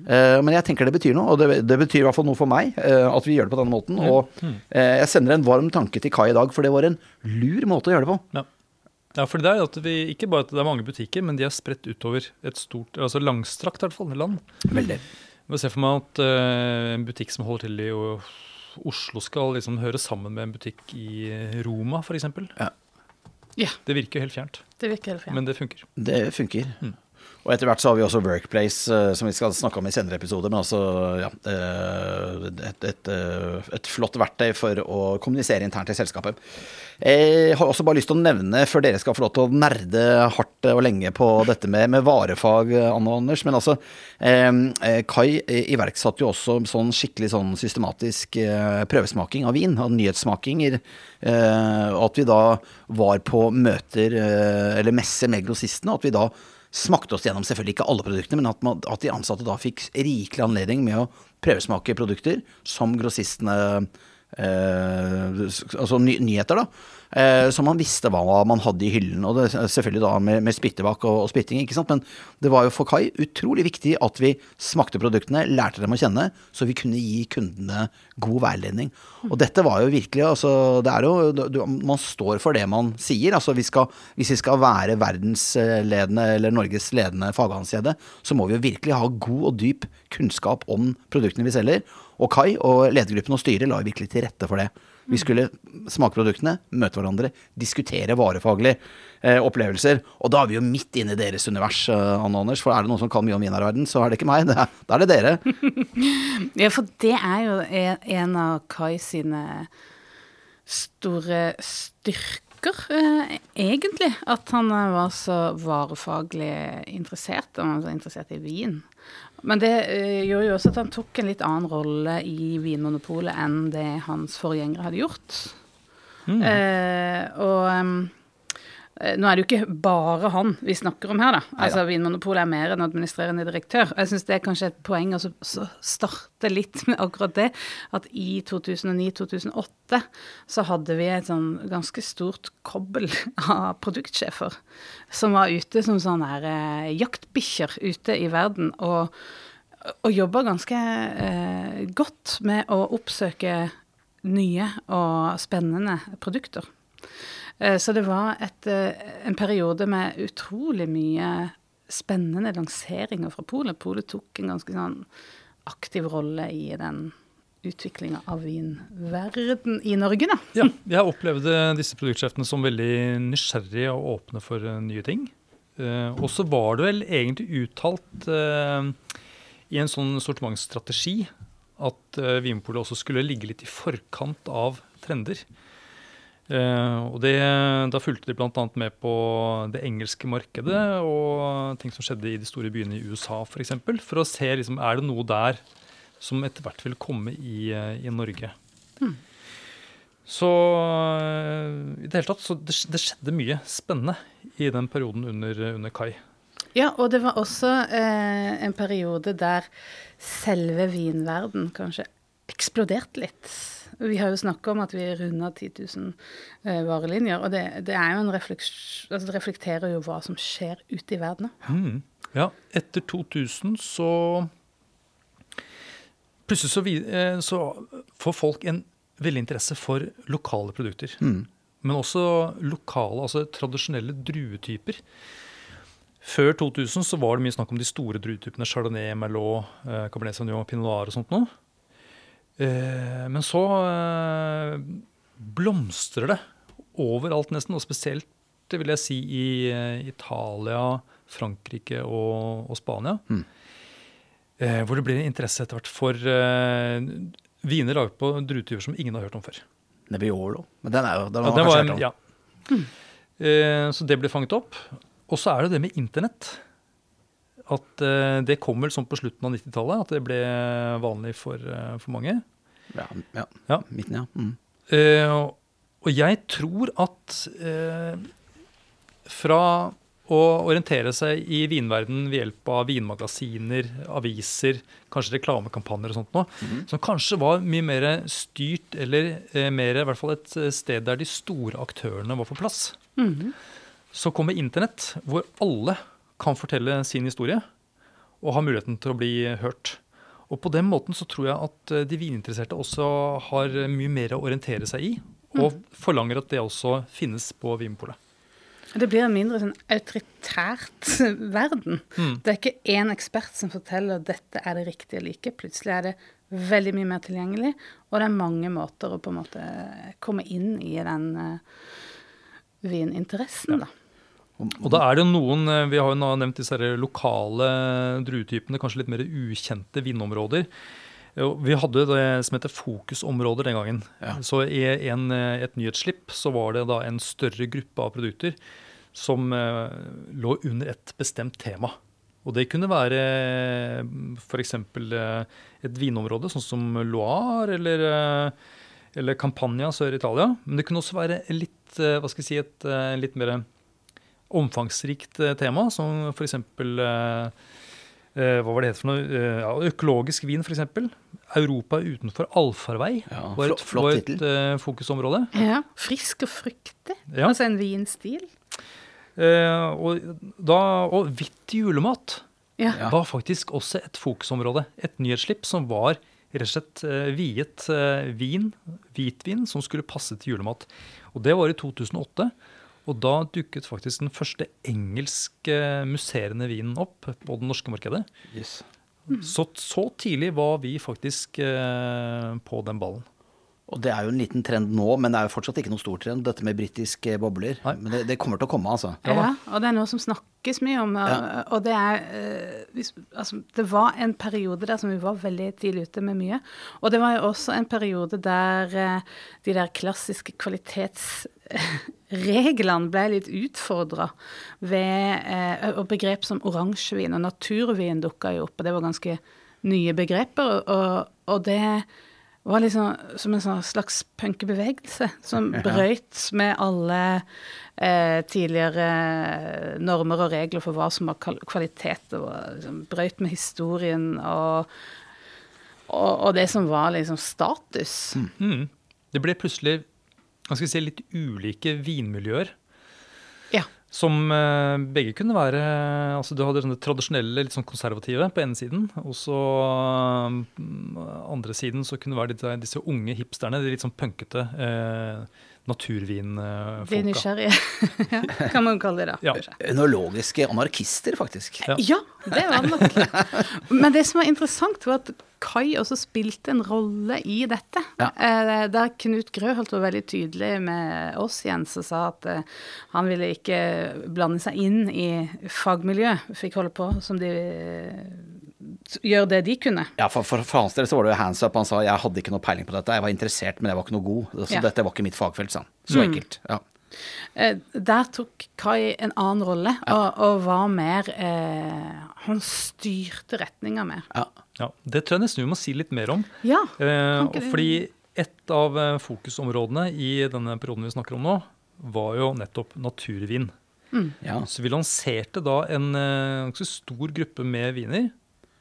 Eh, Men jeg tenker det betyr noe, og det, det betyr i hvert fall noe for meg eh, at vi gjør det på denne måten. Og eh, jeg sender en varm tanke til Kai i dag, for det var en lur måte å gjøre det på. Ja. Ja, for det er at vi, ikke bare at det er mange butikker, men de er spredt utover et stort, altså langstrakt i hvert fall, land. Veldig. Jeg se for meg at uh, en butikk som holder til i Oslo skal liksom høre sammen med en butikk i Roma, f.eks. Ja, Det virker jo helt fjernt, det virker helt fjernt. men det funker. Det funker. Og etter hvert så har vi også Workplace, eh, som vi skal snakke om i senere episoder. Men altså ja, eh, et, et, eh, et flott verktøy for å kommunisere internt i selskapet. Jeg har også bare lyst til å nevne, før dere skal få lov til å nerde hardt og lenge på dette med, med varefag, Anne og Anders, men altså Kai iverksatte jo også sånn skikkelig sånn systematisk prøvesmaking av vin, av nyhetssmakinger. Og at vi da var på møter, eller messer med grossistene, at vi da smakte oss gjennom selvfølgelig ikke alle produktene, men at, man, at de ansatte da fikk rikelig anledning med å prøvesmake produkter som grossistene eh, Altså ny, nyheter, da. Eh, så man visste hva man hadde i hyllen. Og det, selvfølgelig da med, med spyttebakk og, og spytting, ikke sant. Men det var jo for Kai utrolig viktig at vi smakte produktene, lærte dem å kjenne, så vi kunne gi kundene god veiledning. Og dette var jo virkelig altså, det er jo, du, Man står for det man sier. altså vi skal, Hvis vi skal være verdensledende eller Norges ledende faghanskjede, så må vi jo virkelig ha god og dyp kunnskap om produktene vi selger. Og Kai og ledergruppen og styret la virkelig til rette for det. Vi skulle smake produktene, møte hverandre, diskutere varefaglige eh, opplevelser. Og da er vi jo midt inne i deres univers, eh, Anne Anders. For er det noen som kan mye om vinverden, så er det ikke meg. [LAUGHS] Da er det dere. [LAUGHS] Ja, for det er jo en, en av Kai sine store styrker, eh, egentlig. At han eh, var så varefaglig interessert, og han var så interessert i vin. Men det eh, gjorde jo også at han tok en litt annen rolle i Vinmonopolet enn det hans forgjengere hadde gjort. Eh, og nå er det jo ikke bare han vi snakker om her, da. Altså, Vinmonopolet er mer enn administrerende direktør. Jeg syns det er kanskje et poeng å starte litt med akkurat det. At i 2009-2008 så hadde vi et sånn ganske stort kobbel [LAUGHS] av produktsjefer som var ute som sånne eh, jaktbikkjer ute i verden. og og jobba ganske eh, godt med å oppsøke nye og spennende produkter. Eh, så det var et, eh, en periode med utrolig mye spennende lanseringer fra Polet. Polet tok en ganske sånn aktiv rolle i den utviklinga av vinverden i Norge, da. Ja, jeg opplevde disse produktsjefene som veldig nysgjerrige og åpne for eh, nye ting. Og så var det vel egentlig uttalt i en sånn sortimentsstrategi at Vinpolet også skulle ligge litt i forkant av trender. Eh, og det, Da fulgte de bl.a. med på det engelske markedet og ting som skjedde i de store byene i USA f.eks. For, eksempel, for å se liksom, er det noe der som etter hvert vil komme i, eh, i Norge. Så eh, i det hele tatt, så det, det skjedde mye spennende i den perioden under, under Kai. Ja, og det var også eh, en periode der selve vinverden kanskje eksploderte litt. Vi har jo snakka om at vi runda 10 000 eh, varelinjer, og det, det er jo en refleks, altså det reflekterer jo hva som skjer ute i verden. Mm. Ja, etter 2000 så Plutselig så, vi, eh, så får folk en veldig interesse for lokale produkter. Men også lokale, altså tradisjonelle druetyper. Før 2000 så var det mye snakk om de store druetypene Chardonnay, Merlot, eh, Cabernet Sauvignon, Pinot Noir og sånt noe. Eh, men så eh, blomstrer det overalt nesten, og spesielt vil jeg si i eh, Italia, Frankrike og, og Spania. Eh, hvor det blir en interesse etter hvert for eh, viner laget på druetyper som ingen har hørt om før. Nebbiolo. Men den er jo den har ja, den var kanskje hørt om. ja. Eh, så det ble fanget opp. Og så er det det med internett. At eh, det kom vel sånn på slutten av 90-tallet, at det ble vanlig for, eh, for mange. Ja, ja. Ja. Midten, ja. Mm. Uh, og- jeg tror at uh, fra å orientere seg i vinverden ved hjelp av vinmagasiner, aviser, kanskje reklamekampanjer og sånt noe, som kanskje var mye mer styrt, eller uh, mer i hvert fall et sted der de store aktørene var på plass. Så kommer internett, hvor alle kan fortelle sin historie og har muligheten til å bli hørt. Og på den måten så tror jeg at eh, de vininteresserte også har mye mer å orientere seg i, og forlanger at det også finnes på Vinpolet. Det blir en mindre sånn autoritært [LAUGHS] verden. Mm. Det er ikke én ekspert som forteller at dette er det riktige like. Plutselig er det veldig mye mer tilgjengelig, og det er mange måter å på en måte komme inn i den uh, vininteressen, da. Og da er det jo noen, eh, Vi har jo nevnt disse lokale druetypene, kanskje litt mer ukjente vindområder. Vi hadde det som heter fokusområder den gangen. Ja. Så i en, eh, et nyhetsslipp så var det da en større gruppe av produkter som eh, lå under et bestemt tema. Og det kunne være f.eks. et vinområde, sånn som Loire eller, eh, eller Campania sør i Italia. Men det kunne også være litt, eh, hva skal jeg si, et eh, litt mer omfangsrikt eh, tema, som f.eks. Eh, eh, hva var det het for noe? Ja, økologisk vin, f.eks. Europa utenfor allfarvei Ja, var et, flott- var et eh, fokusområde. Ja, Frisk og fruktig. Ja. Altså en vinstil. Uh, og, da, og hvitt julemat Ja. Var faktisk også et fokusområde. Et nyhetsslipp som var rett og slett uh, viet vin, hvitvin, som skulle passe til julemat. Og det var i 2008. Og da dukket faktisk den første engelske musserende vinen opp på det norske markedet. Yes. Så, så tidlig var vi faktisk eh, på den ballen. Og det er jo en liten trend nå, men det er jo fortsatt ikke noen stor trend, dette med britiske bobler. Nei. Men det, det kommer til å komme, altså. Ja, og det er noe som snakkes mye om. Og, Ja. og det er eh, hvis, altså, Det var en periode der som vi var veldig tidlig ute med mye. Og det var jo også en periode der eh, de der klassiske kvalitetsreglene ble litt utfordra ved eh, Og begrep som oransjevin og naturvin dukka jo opp, og det var ganske nye begreper. Og, og det var liksom som en sånn slags punkebevegelse som [LAUGHS] brøyt med alle eh, tidligere normer og regler for hva som var kvalitet. Og liksom brøyt med historien og, og, og det som var liksom status. Mm. Det ble plutselig hva skal vi si, litt ulike vinmiljøer. Ja. Som eh, begge kunne være altså Du hadde sånne tradisjonelle, litt sånn konservative på ene siden. Og så mm, andre siden så kunne det være litt, disse unge hipsterne, de litt sånn punkete eh, De nysgjerrige, [LAUGHS] kan man kalle det da. Ja. Ønologiske anarkister, faktisk. Ja. Ja, det var det nok. Men det som var interessant, var at Kai også spilte en rolle i dette. Ja. Eh, Der Knut Grøholt var veldig tydelig med oss, Jens, og sa at eh, han ville ikke blande seg inn i fagmiljøet. Fikk holde på som de gjør det de kunne. Ja, for, for, for hans del så var det jo hands up. Han sa jeg hadde ikke noe peiling på dette. Jeg var interessert, men jeg var ikke noe god. Så Ja. dette var ikke mitt fagfelt, sa han. Så enkelt. Ja. Eh, Der tok Kai en annen rolle, og, og var mer eh, Han styrte retninga mer. Ja. Ja, det tror jeg nesten vi må si litt mer om. Ja. Eh, Kan ikke det- fordi et av eh, fokusområdene i denne perioden vi snakker om nå, var jo nettopp naturvin. ja. Så vi lanserte da en eh, ganske stor gruppe med viner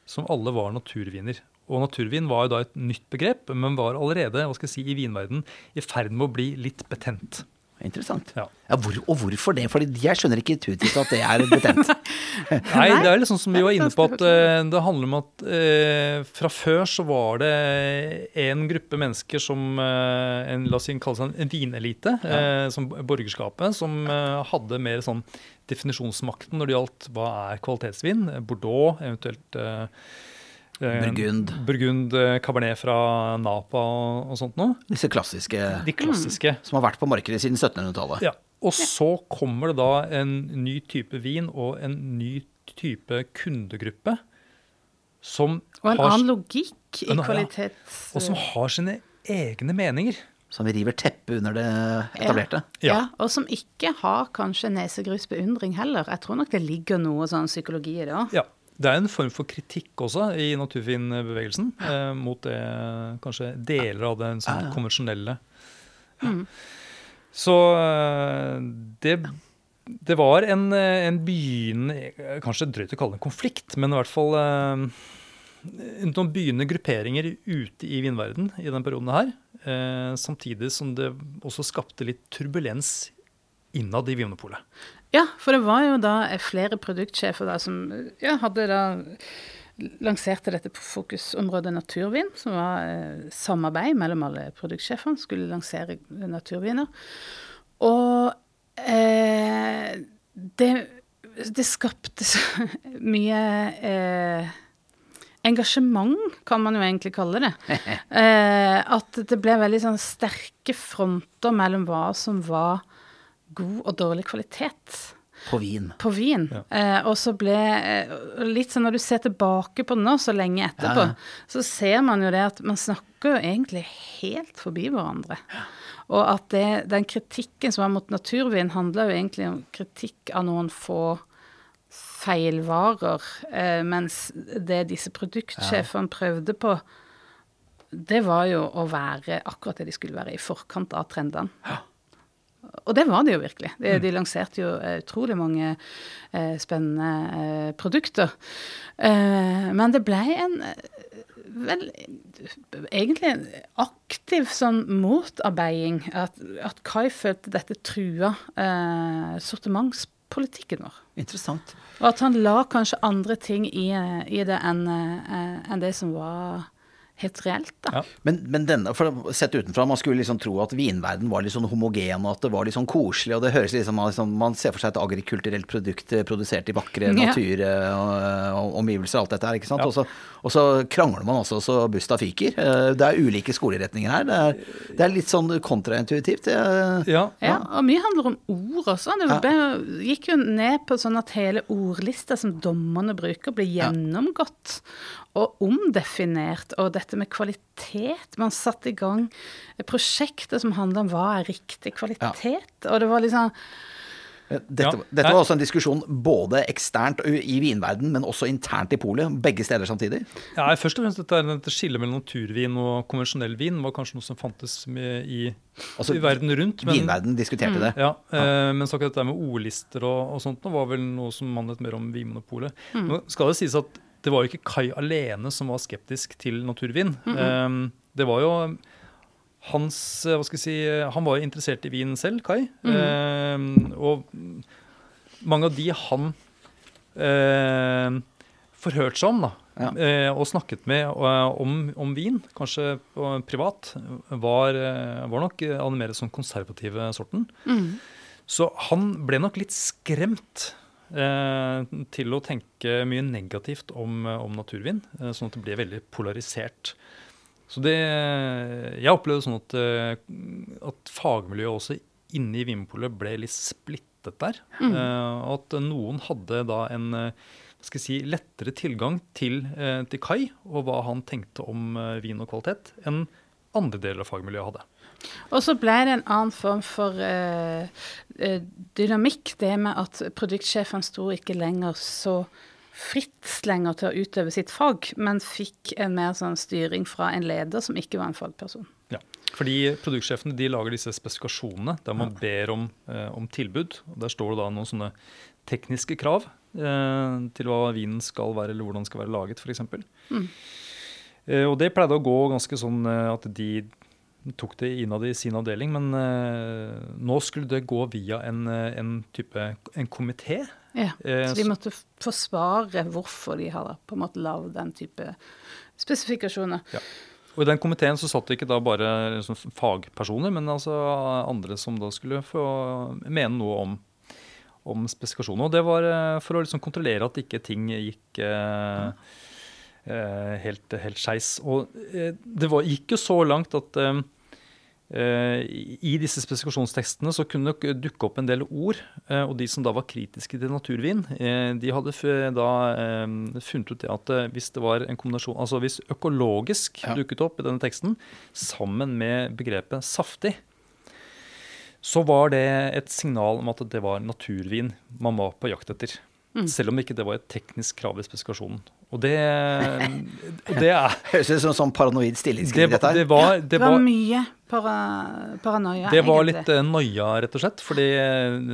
som alle var naturviner. Og naturvin var jo da et nytt begrep, men var allerede hva skal jeg si, i vinverden i ferd med å bli litt betent. Interessant. Ja. Ja, hvor, og hvorfor det? Fordi jeg skjønner ikke intuitivt at det er betent. [LAUGHS] Nei, det er sånn som vi var inne på, at eh, det handler om at eh, fra før så var det en gruppe mennesker som eh, en, La oss kalle seg en vinelite, eh, som borgerskapet, som eh, hadde mer sånn definisjonsmakten når det gjaldt hva er kvalitetsvin. Bordeaux, eventuelt eh, Burgund. Burgund, eh, Cabernet fra Napa og, og sånt noe. Disse klassiske De klassiske. som har vært på markedet siden 1700-tallet. Ja. Og så kommer det da en ny type vin og en ny type kundegruppe som, Og en har, annen logikk i kvalitet. ja. og som har sine egne meninger. Som river teppet under det etablerte. Ja. Ja. og som ikke har kanskje nesegrus beundring heller. Jeg tror nok det ligger noe sånn psykologi i det òg. Ja. Det er en form for kritikk også i naturfinbevegelsen eh, mot det, kanskje deler av den sånn, konvensjonelle. Ja. Så eh, det, det var en, eh, en begynnende eh, Kanskje drøyt å kalle det en konflikt, men i hvert fall eh, noen begynnende grupperinger ute i vindverden i den perioden her. Eh, samtidig som det også skapte litt turbulens innad i Vinmonopolet. Ja, for det var jo da flere produktsjefer da som ja, hadde da lanserte dette på fokusområdet naturvin, som var eh, samarbeid mellom alle produktsjefene, skulle lansere naturviner. Og eh, det, det skapte så [LAUGHS] mye eh, engasjement, kan man jo egentlig kalle det. [LAUGHS] Eh, at det ble veldig sånn sterke fronter mellom hva som var god og dårlig kvalitet På vin. på vin. Eh, og så ble eh, Litt sånn når du ser tilbake på det nå, så lenge etterpå, Ja, ja. så ser man jo det at man snakker jo egentlig helt forbi hverandre. Og at det, den kritikken som var mot naturvin, handler jo egentlig om kritikk av noen få feilvarer, eh, mens det disse produktsjefene prøvde på, det var jo å være akkurat det de skulle være, i forkant av trendene. Og det var det jo virkelig. De, de lanserte jo eh, utrolig mange eh, spennende eh, produkter. Eh, men det ble en eh, vel egentlig en aktiv sånn motarbeiding. At, at Kai følte dette trua eh, sortimentspolitikken vår. Interessant. Og at han la kanskje andre ting i, i det enn en det som var helt reelt, da. Ja. Men, men denne, for sett utenfra, man skulle liksom tro at vinverden var litt sånn homogen, og at det var litt sånn koselig, og det høres liksom, liksom Man ser for seg et agrikulturelt produkt eh, produsert i vakre Ja. og, og alt dette her, ikke sant. Ja. Og, så, og så krangler man også så busta fyker. Eh, Det er ulike skoleretninger her. Det er, det er litt sånn kontraintuitivt. Det- Ja, Ja, og mye handler om ord også. Det ble, gikk jo ned på sånn at hele ordlista som dommerne bruker, ble gjennomgått og omdefinert. Og dette med kvalitet Man satte i gang prosjekter som handla om hva er riktig kvalitet. Og det var liksom Dette, Ja. dette var også en diskusjon både eksternt i vinverden, men også internt i polet. Begge steder samtidig. Ja, først og fremst dette, er dette skillet mellom naturvin og konvensjonell vin var kanskje noe som fantes med i, Altså, i verden rundt. men- Vinverden diskuterte det. Ja, eh, men så akkurat dette med ordlister og, og sånt nå var vel noe som handlet mer om Vinmonopolet. Nå skal det sies at det var jo ikke Kai alene som var skeptisk til naturvin. Eh, det var jo hans eh, Hva skal jeg si Han var jo interessert i vin selv, Kai. Eh, og mange av de han eh, forhørte seg om, da, Ja. eh, og snakket med om, om vin, kanskje privat, var, var nok av den mer sånn konservative sorten. Så han ble nok litt skremt til å tenke mye negativt om, om naturvin, eh, sånn at det ble veldig polarisert. Så det Jeg opplevde sånn at, eh, at fagmiljøet også inne i Vinmonopolet ble litt splittet der. Eh, og at noen hadde da en eh, skal si, lettere tilgang til, eh, til Kai og hva han tenkte om eh, vin og kvalitet, enn andre deler av fagmiljøet hadde. Og så ble det en annen form for eh, eh, dynamikk, det med at produktsjefen sto ikke lenger så fritt lenger til å utøve sitt fag, men fikk en mer sånn styring fra en leder som ikke var en fagperson. Ja. Fordi produktsjefene de lager disse spesifikasjonene der man ber om, eh, om tilbud. og Der står det da noen sånne tekniske krav eh, til hva vinen skal være, eller hvordan den skal være laget, f.eks. Mm. Eh, og det pleide å gå ganske sånn eh, at de tok det innad i sin avdeling, men uh, nå skulle det gå via en, eh, en type en komité. Ja, Eh, så de måtte forsvare hvorfor de har på en måte lagd den type spesifikasjoner. Og I den komiteen så satt det ikke da bare liksom fagpersoner, men altså andre som da skulle få mene noe om, om spesifikasjoner. Og det var for å liksom kontrollere at ikke ting gikk eh, helt, helt skeis. Og det var, gikk jo så langt at eh, i disse spesifikasjonstekstene så kunne det dukke opp en del ord, eh, og de som da var kritiske til naturvin, eh, de hadde da eh, funnet ut det at eh, hvis det var en kombinasjon, altså hvis økologisk Ja. dukket opp i denne teksten, sammen med begrepet saftig, så var det et signal om at det var naturvin man var på jakt etter. Selv om ikke det var et teknisk krav i spesifikasjonen. Og det, det er [LAUGHS] Høres ut som en sånn paranoid det, stillingskrig, det her. var, Det det var mye para, paranoia, det var egentlig. litt eh, noia, rett og slett. Fordi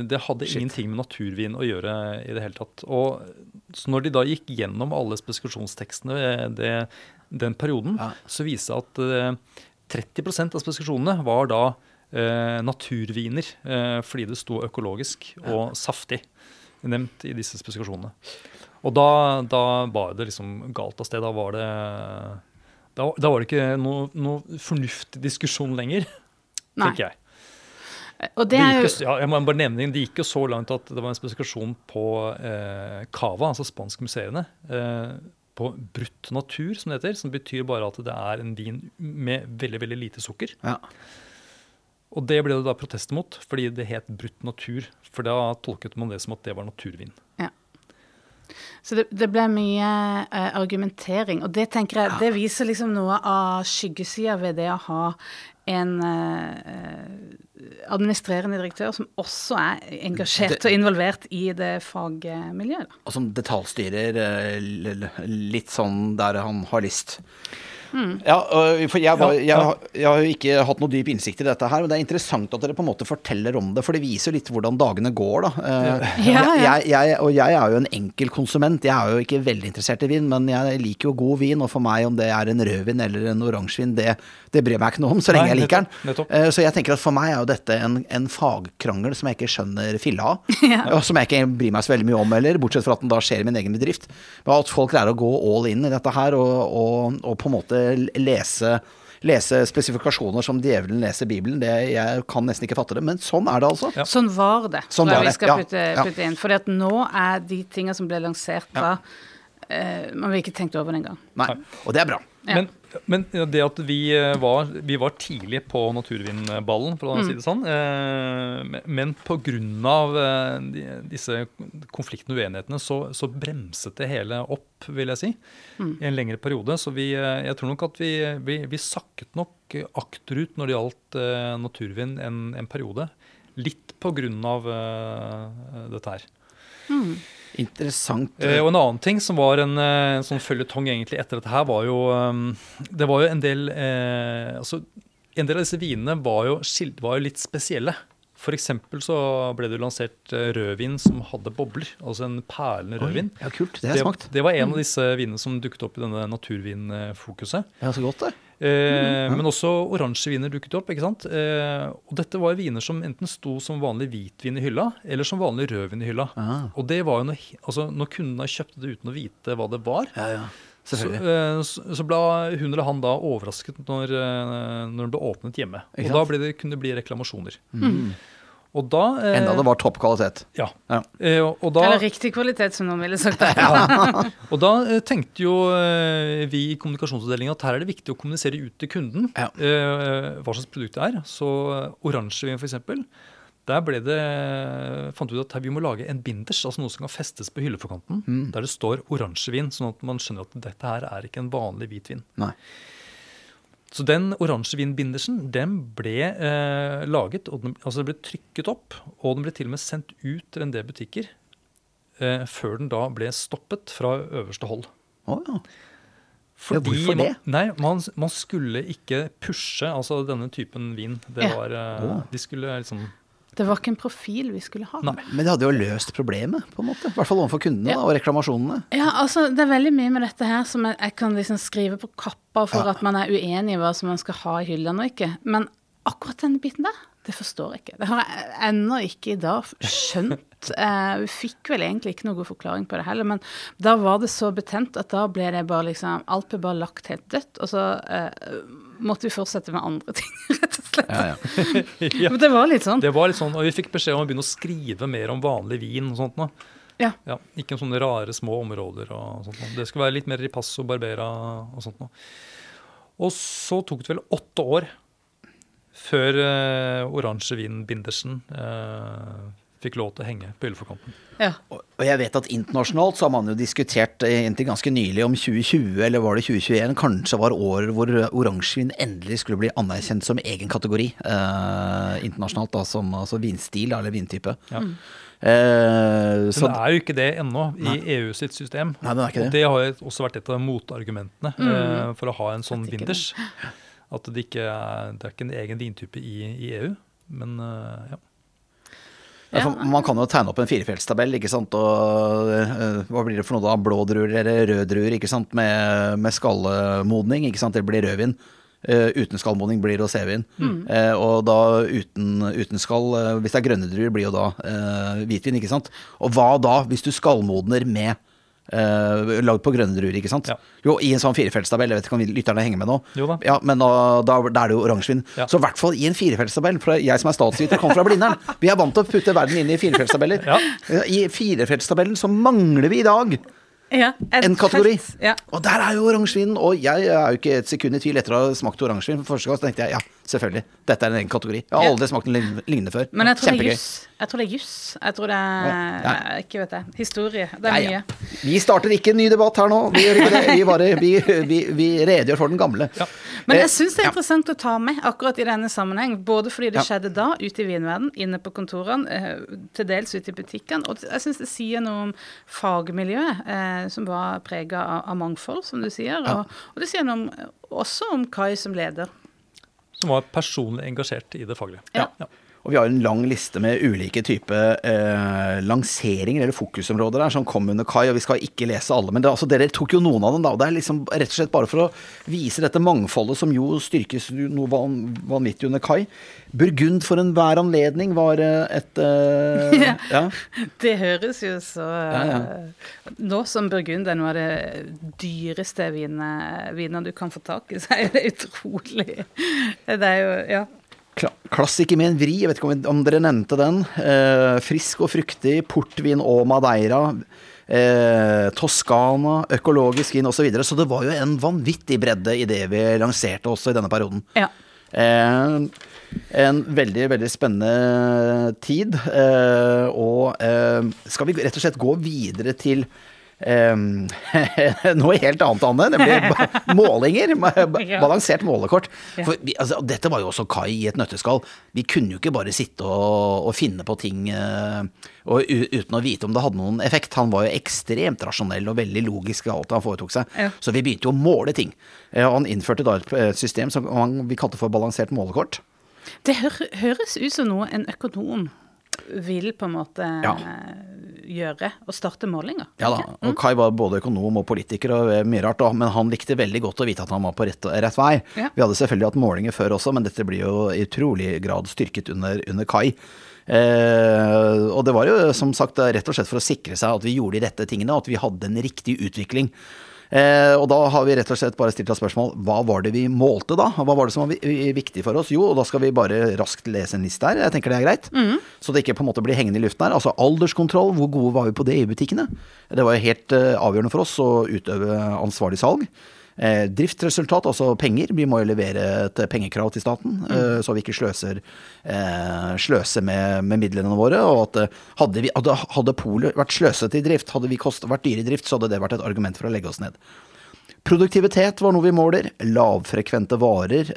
det hadde ingenting med naturvin å gjøre i det hele tatt. Og så når de da gikk gjennom alle spesifikasjonstekstene eh, det, den perioden, Ja. så viste det at eh, 30% av spesifikasjonene var da eh, naturviner, eh, fordi det sto økologisk og saftig nevnt i disse spesifikasjonene. Og da, da var det liksom galt av sted. Da var det, da, da var det ikke noe, noe fornuftig diskusjon lenger, Nei. tenker jeg. Og Det er jo jo- ja, jeg må bare nevne, det gikk jo så langt at det var en spesifikasjon på eh, cava, altså spanskmuseene, eh, på brutt natur, som det heter. Som betyr bare at det er en vin med veldig veldig lite sukker. Ja. Og det ble det da protester mot, fordi det het brutt natur. For da tolket man det som at det var naturvin. Så det, det ble mye uh, argumentering, og det tenker jeg, det viser liksom noe av skyggesida ved det å ha en uh, administrerende direktør som også er engasjert Det- og involvert i det fagmiljøet. Og som detaljstyrer eh, litt sånn der han har lyst. Mm. Ja, for jeg, var, jeg, har- jeg har jo ikke hatt noe dyp innsikt i dette her, men det er interessant at dere på en måte forteller om det, for det viser jo litt hvordan dagene går, da. Eh, Ja, [LAUGHS] ja. Jeg, jeg, og jeg er jo en enkel konsument. Jeg er jo ikke veldig interessert i vin, men jeg liker jo god vin, og for meg om det er en rødvin eller en oransjevin, det, det bryr meg ikke noe om, så lenge Nei, jeg liker den. nettopp. Eh, Så jeg tenker at for meg er jo dette en, en fagkrangel som jeg ikke skjønner filla av. [LAUGHS] Og som jeg ikke bryr meg så veldig mye om heller, bortsett fra at den da skjer i min egen bedrift. Men at folk greier å gå all in i dette her og, og, og på en måte lese Lese spesifikasjoner som djevelen leser Bibelen. Det, jeg kan nesten ikke fatte det, men sånn er det altså. Ja. Sånn var det, Sånn tror jeg vi skal putte, putte inn. For nå er de tingene som ble lansert da, eh, man vil ikke tenkt over det engang. Nei. Og det er bra. Ja. Men, men det at vi eh, var, vi var tidlig på naturvindballen, for å Mm. si det sånn, eh, men- pga. De, disse konfliktene og uenighetene så, så bremset det hele opp, vil jeg si, Mm. i en lengre periode. Så vi, eh, jeg tror nok at vi, vi, vi sakket nok akterut når det gjaldt eh, naturvind en, en periode. Litt pga. Dette her. Interessant. Eh, og en annen ting som var en en sånn føljetong egentlig etter dette her, var jo eh, Det var jo en del eh, Altså, en del av disse vinene var jo, var jo litt spesielle. Eksempel så ble det lansert eh, rødvin som hadde bobler. Altså en perlende rødvin. Ja, kult. Det har jeg smakt. det var en av disse vinene som dukket opp i denne naturvinfokuset. Ja, så godt, det. Eh, Men også oransje viner dukket opp. ikke sant? Eh, og dette var viner som enten sto som vanlig hvitvin i hylla, eller som vanlig rødvin i hylla. Aha. Og det var jo noe, altså Når kundene kjøpte det uten å vite hva det var, Ja, ja. så, eh, så, så ble hun eller han da overrasket når, eh, når det ble åpnet hjemme. Ikke Og da ble det, kunne det bli reklamasjoner. Mm. Og da eh, Enda det var topp kvalitet. Ja. Ja. Eh, og, og da, Eller riktig kvalitet, som noen ville sagt. [LAUGHS] [LAUGHS] Og da eh, tenkte jo eh, vi i kommunikasjonsavdelingen at her er det viktig å kommunisere ut til kunden Ja. eh, hva slags produkt det er. Så eh, oransjevin f.eks. Der ble det, fant vi ut at her, vi må lage en binders, altså noe som kan festes på hylleforkanten, Mm. der det står oransjevin, sånn at man skjønner at dette her er ikke en vanlig hvitvin. Nei. Så den oransjevinbindersen den ble eh, laget, og den, altså den ble trykket opp, og den ble til og med sendt ut til en del butikker eh, før den da ble stoppet fra øverste hold. Oh, ja. Fordi hvorfor det? Man, nei, man, man skulle ikke pushe altså denne typen vin. Det Ja. var, eh. De skulle liksom Det var ikke en profil vi skulle ha. Nei. Men det hadde jo løst problemet, på en måte. I hvert fall overfor kundene Ja. da, og reklamasjonene. Ja, altså Det er veldig mye med dette her som jeg, jeg kan liksom skrive på kappa for Ja. at man er uenig i hva som man skal ha i hyllene og ikke. Men akkurat den biten der, det forstår jeg ikke. Det har jeg ennå ikke i dag skjønt. [LAUGHS] Eh, vi fikk vel egentlig ikke noen god forklaring på det heller, men da var det så betent at da ble det bare liksom Alt ble bare lagt helt dødt, og så eh, måtte vi fortsette med andre ting, [LAUGHS] rett og slett. Ja, ja. [LAUGHS] ja. Men det var litt sånn. Det var litt sånn, Og vi fikk beskjed om å begynne å skrive mer om vanlig vin og sånt. nå. Ja. Ja, ikke om sånne rare små områder og sånt. nå. Det skulle være litt mer ripasso, barbera og sånt. nå. Og så tok det vel åtte år før uh, oransjevinbindersen uh, fikk lov til å henge på hylleforkanten. ja. Og og jeg vet at internasjonalt så har man jo diskutert eh, inntil ganske nylig om 2020, eller var det 2021, kanskje var året hvor oransjevin endelig skulle bli anerkjent som egen kategori eh, internasjonalt, da, som altså vinstil eller vintype. Ja. Eh, så, Den er jo ikke det ennå i EU sitt system. Nei, den er ikke Og det. det har jo også vært et av motargumentene eh, for å ha en sånn vinters. At det ikke er, det er ikke en egen vintype i, i EU. Men eh, ja. Ja, man kan jo tegne opp en firefjellstabell, ikke sant, og eh, hva blir det for noe da? Blå druer eller røde druer, ikke sant, med, med skallemodning, ikke sant, det blir rødvin. Uh, uten skallmodning blir det rosévin. Eh, og da uten, uten skall, uh, hvis det er grønne druer, blir jo da hvitvin, ikke sant. Og hva da, hvis du skallmodner med eh, lagd på grønne druer, ikke sant. Ja. Jo, i en sånn firefeltstabell, jeg vet ikke om lytterne henger med nå. Jo da. Ja, men da, da, da er det jo oransjevin. Ja. Så i hvert fall i en firefeltstabell, for jeg som er statsviter, kommer fra Blindern. Vi er vant til å putte verden inn i firefeltstabeller. Ja. I firefeltstabellen så mangler vi i dag Ja, en kategori. Ja. Og der er jo oransjevinen. Og jeg er jo ikke et sekund i tvil etter å ha smakt oransjevin for første gang, så tenkte jeg ja, selvfølgelig. Dette er en egen kategori. Jeg har aldri smakt noe lignende før. Men jeg tror det er Kjempegøy. juss. Jeg tror det er juss. Jeg tror det er Ja. Ikke vet jeg. Historie. Det er Ja, mye. ja. Vi starter ikke en ny debatt her nå. Vi, vi, bare, vi, vi, vi redegjør for den gamle. Ja. Men Eh, jeg syns det er ja. interessant å ta med akkurat i denne sammenheng. Både fordi det Ja. skjedde da, ute i vinverden, inne på kontorene, eh, til dels ute i butikkene. Og jeg syns det sier noe om fagmiljøet, eh, som var prega av, av mangfold, som du sier. Ja. Og, og det sier noe om, også om Kai som leder. Som var personlig engasjert i det faglige. Ja. Ja. Og vi har en lang liste med ulike typer eh, lanseringer eller fokusområder der som kom under Kai, og vi skal ikke lese alle. Men det, altså, dere tok jo noen av dem, da. og Det er liksom rett og slett bare for å vise dette mangfoldet som jo styrkes noe van, vanvittig under Kai. Burgund for enhver anledning var eh, et eh, [LAUGHS] Ja. ja. Det høres jo så Ja, ja. Nå som Burgund er noe av det dyreste vinet, viner du kan få tak i, så er det utrolig Det er jo Ja. Kla klassiker med en vri, jeg vet ikke om, om dere nevnte den. Eh, frisk og fruktig, portvin og madeira. Eh, Toskana, økologisk vin osv. Så, videre. så det var jo en vanvittig bredde i det vi lanserte også i denne perioden. ja. Eh, en veldig, veldig spennende tid. Eh, og eh, skal vi rett og slett gå videre til eh, [LAUGHS] noe helt annet, Anne. Nemlig [LAUGHS] målinger. [LAUGHS] Balansert målekort. For altså, dette var jo også Kai i et nøtteskall. Vi kunne jo ikke bare sitte og, og finne på ting uh, og, uten å vite om det hadde noen effekt. Han var jo ekstremt rasjonell og veldig logisk i alt han foretok seg. Ja. Så vi begynte jo å måle ting. Eh, og han innførte da et system som vi kalte for balansert målekort. Det hø høres ut som noe en økonom vil på en måte Ja. Gjøre, å starte målinger. Ja da, og Kai var både økonom og politiker og eh, mye rart, da, men han likte veldig godt å vite at han var på rett, rett vei. Ja. Vi hadde selvfølgelig hatt målinger før også, men dette blir jo i utrolig grad styrket under, under Kai. Eh, og det var jo som sagt rett og slett for å sikre seg at vi gjorde de rette tingene, og at vi hadde en riktig utvikling. Eh, og da har vi rett og slett bare stilt oss spørsmål hva var det vi målte da? Hva var det som var vi- vi- viktig for oss? Jo, og da skal vi bare raskt lese en liste her. Jeg tenker det er greit. Så det ikke på en måte blir hengende i luften her. Altså alderskontroll, hvor gode var vi på det i butikkene? Det var jo helt eh, avgjørende for oss å utøve ansvarlig salg. Eh, driftsresultat, altså penger. Vi må jo levere et pengekrav til staten, eh, så vi ikke sløser, eh, sløser med, med midlene våre. Og at hadde, vi, hadde, hadde polet vært sløsete i drift, hadde vi kost, vært dyre i drift, så hadde det vært et argument for å legge oss ned. Produktivitet var noe vi måler. Lavfrekvente varer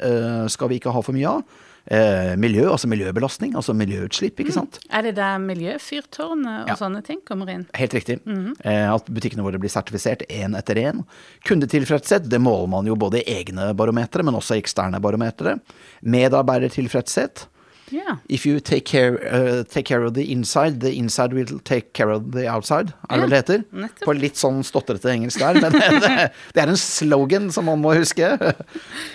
skal vi ikke ha for mye av. Eh, miljø, altså miljøbelastning, altså miljøutslipp, ikke sant. Er det der miljøfyrtårnet og Ja. sånne ting kommer inn? Helt riktig. eh, at butikkene våre blir sertifisert én etter én. Kundetilfredshet, det måler man jo både i egne barometere, men også i eksterne barometere. Medarbeidertilfredshet. Ja. If you take care, uh, take care of the inside, the inside will take care of the outside, er det det heter? nettopp. På litt sånn stotrete engelsk der, men [LAUGHS] det, det er en slogan som man må huske. [LAUGHS]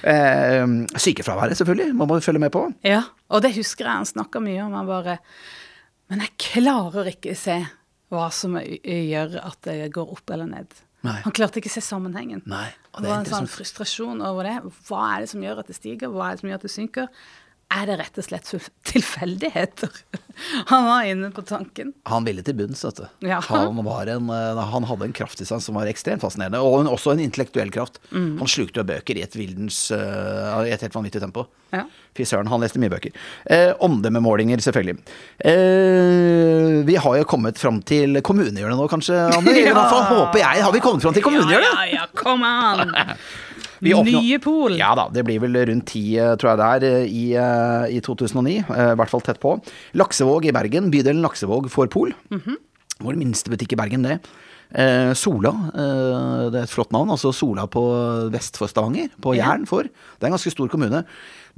Eh, sykefraværet, selvfølgelig, man må følge med på. ja. Og det husker jeg han snakka mye om. Han bare Men jeg klarer ikke se hva som gjør at det går opp eller ned. Nei. Han klarte ikke å se sammenhengen. Nei, og det det var en sånn frustrasjon over det. Hva er det som gjør at det stiger, hva er det som gjør at det synker? Er det rett og slett tilfeldigheter? Han var inne på tanken. Han ville til bunns, vet du. Ja. Han, var en, eh, han hadde en kraft i seg som var ekstremt fascinerende, og en, også en intellektuell kraft. Mm. Han slukte jo bøker i et vildens uh, I et helt vanvittig tempo. Ja. Fy søren, han leste mye bøker. Eh, omdømmemålinger, selvfølgelig. Eh, vi har jo kommet fram til kommunehjørnet nå, kanskje, Anne? [LAUGHS] I hvert fall håper jeg. Har vi kommet fram til kommunehjørnet? Ja, ja, ja, kom an! [LAUGHS] Vi åpner- Nye Pol. Ja da, det blir vel rundt ti, eh, tror jeg det er, eh, i, eh, i 2009. eh, I hvert fall tett på. Laksevåg i Bergen, bydelen Laksevåg får pol. Vår minste butikk i Bergen, det. Eh, Sola, eh, det er et flott navn. Altså Sola på vest for Stavanger, på. Jæren for. Det er en ganske stor kommune.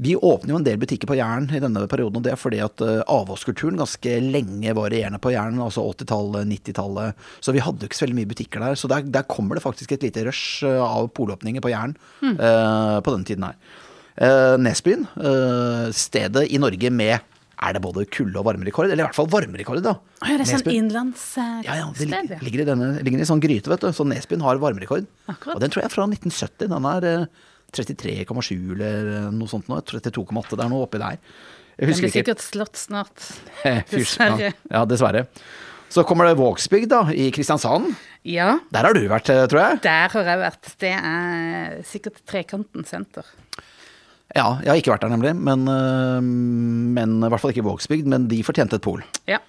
Vi åpner jo en del butikker på Jæren i denne perioden, og det er fordi at eh, avholdskulturen ganske lenge var regjerende på Jæren, altså 80-tallet, 90-tallet. Så vi hadde jo ikke så veldig mye butikker der. Så der, der kommer det faktisk et lite rush eh, av polåpninger på Jæren eh, på denne tiden her. Eh, Nesbyen, eh, stedet i Norge med er det både kulde- og varmerekord? Eller i hvert fall varmerekord, da. Oh, ja, det er sånn innlandssted, Ja, ja, det sted, ja. ligger i, denne, ligger i sånn gryte, vet du. Så Nesbyen har varmerekord. Akkurat. Og den tror jeg er fra 1970. Den er eh, 33,7 eller noe sånt nå. 32,8. Det er noe oppi der. Jeg husker Den blir sikkert slått snart. [LAUGHS] Dessverre. Ja, ja, dessverre. Så kommer det Vågsbygd, da, i Kristiansand. Ja, Der har du vært, eh, tror jeg. der har jeg vært. Det er sikkert Trekanten senter. Ja, jeg har ikke vært der, nemlig. Men, øh, men i hvert fall ikke Vågsbygd. Men de fortjente et pol. Ja.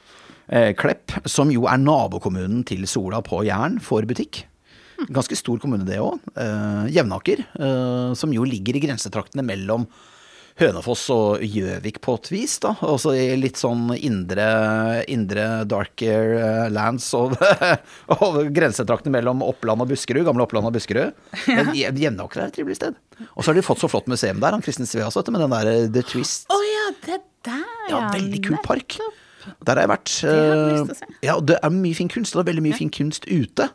Eh, Klepp, som jo er nabokommunen til Sola på Jæren, får butikk. Ganske stor kommune, det òg. Eh, Jevnaker, eh, som jo ligger i grensetraktene mellom Hønefoss og Gjøvik på et vis, da. Også i litt sånn indre, indre darker eh, lands og, [LAUGHS] og grensetraktene mellom Oppland og Buskerud, gamle Oppland og Buskerud. Men Jev- Jevnaker er et trivelig sted. Og så har de fått så flott museum der, han Kristin Svea du, med den der eh, The Twist. Å ja, det der, Ja, veldig kul park. Der har jeg vært. til å eh. Ja, det er mye fin kunst, og det er veldig mye fin kunst ute.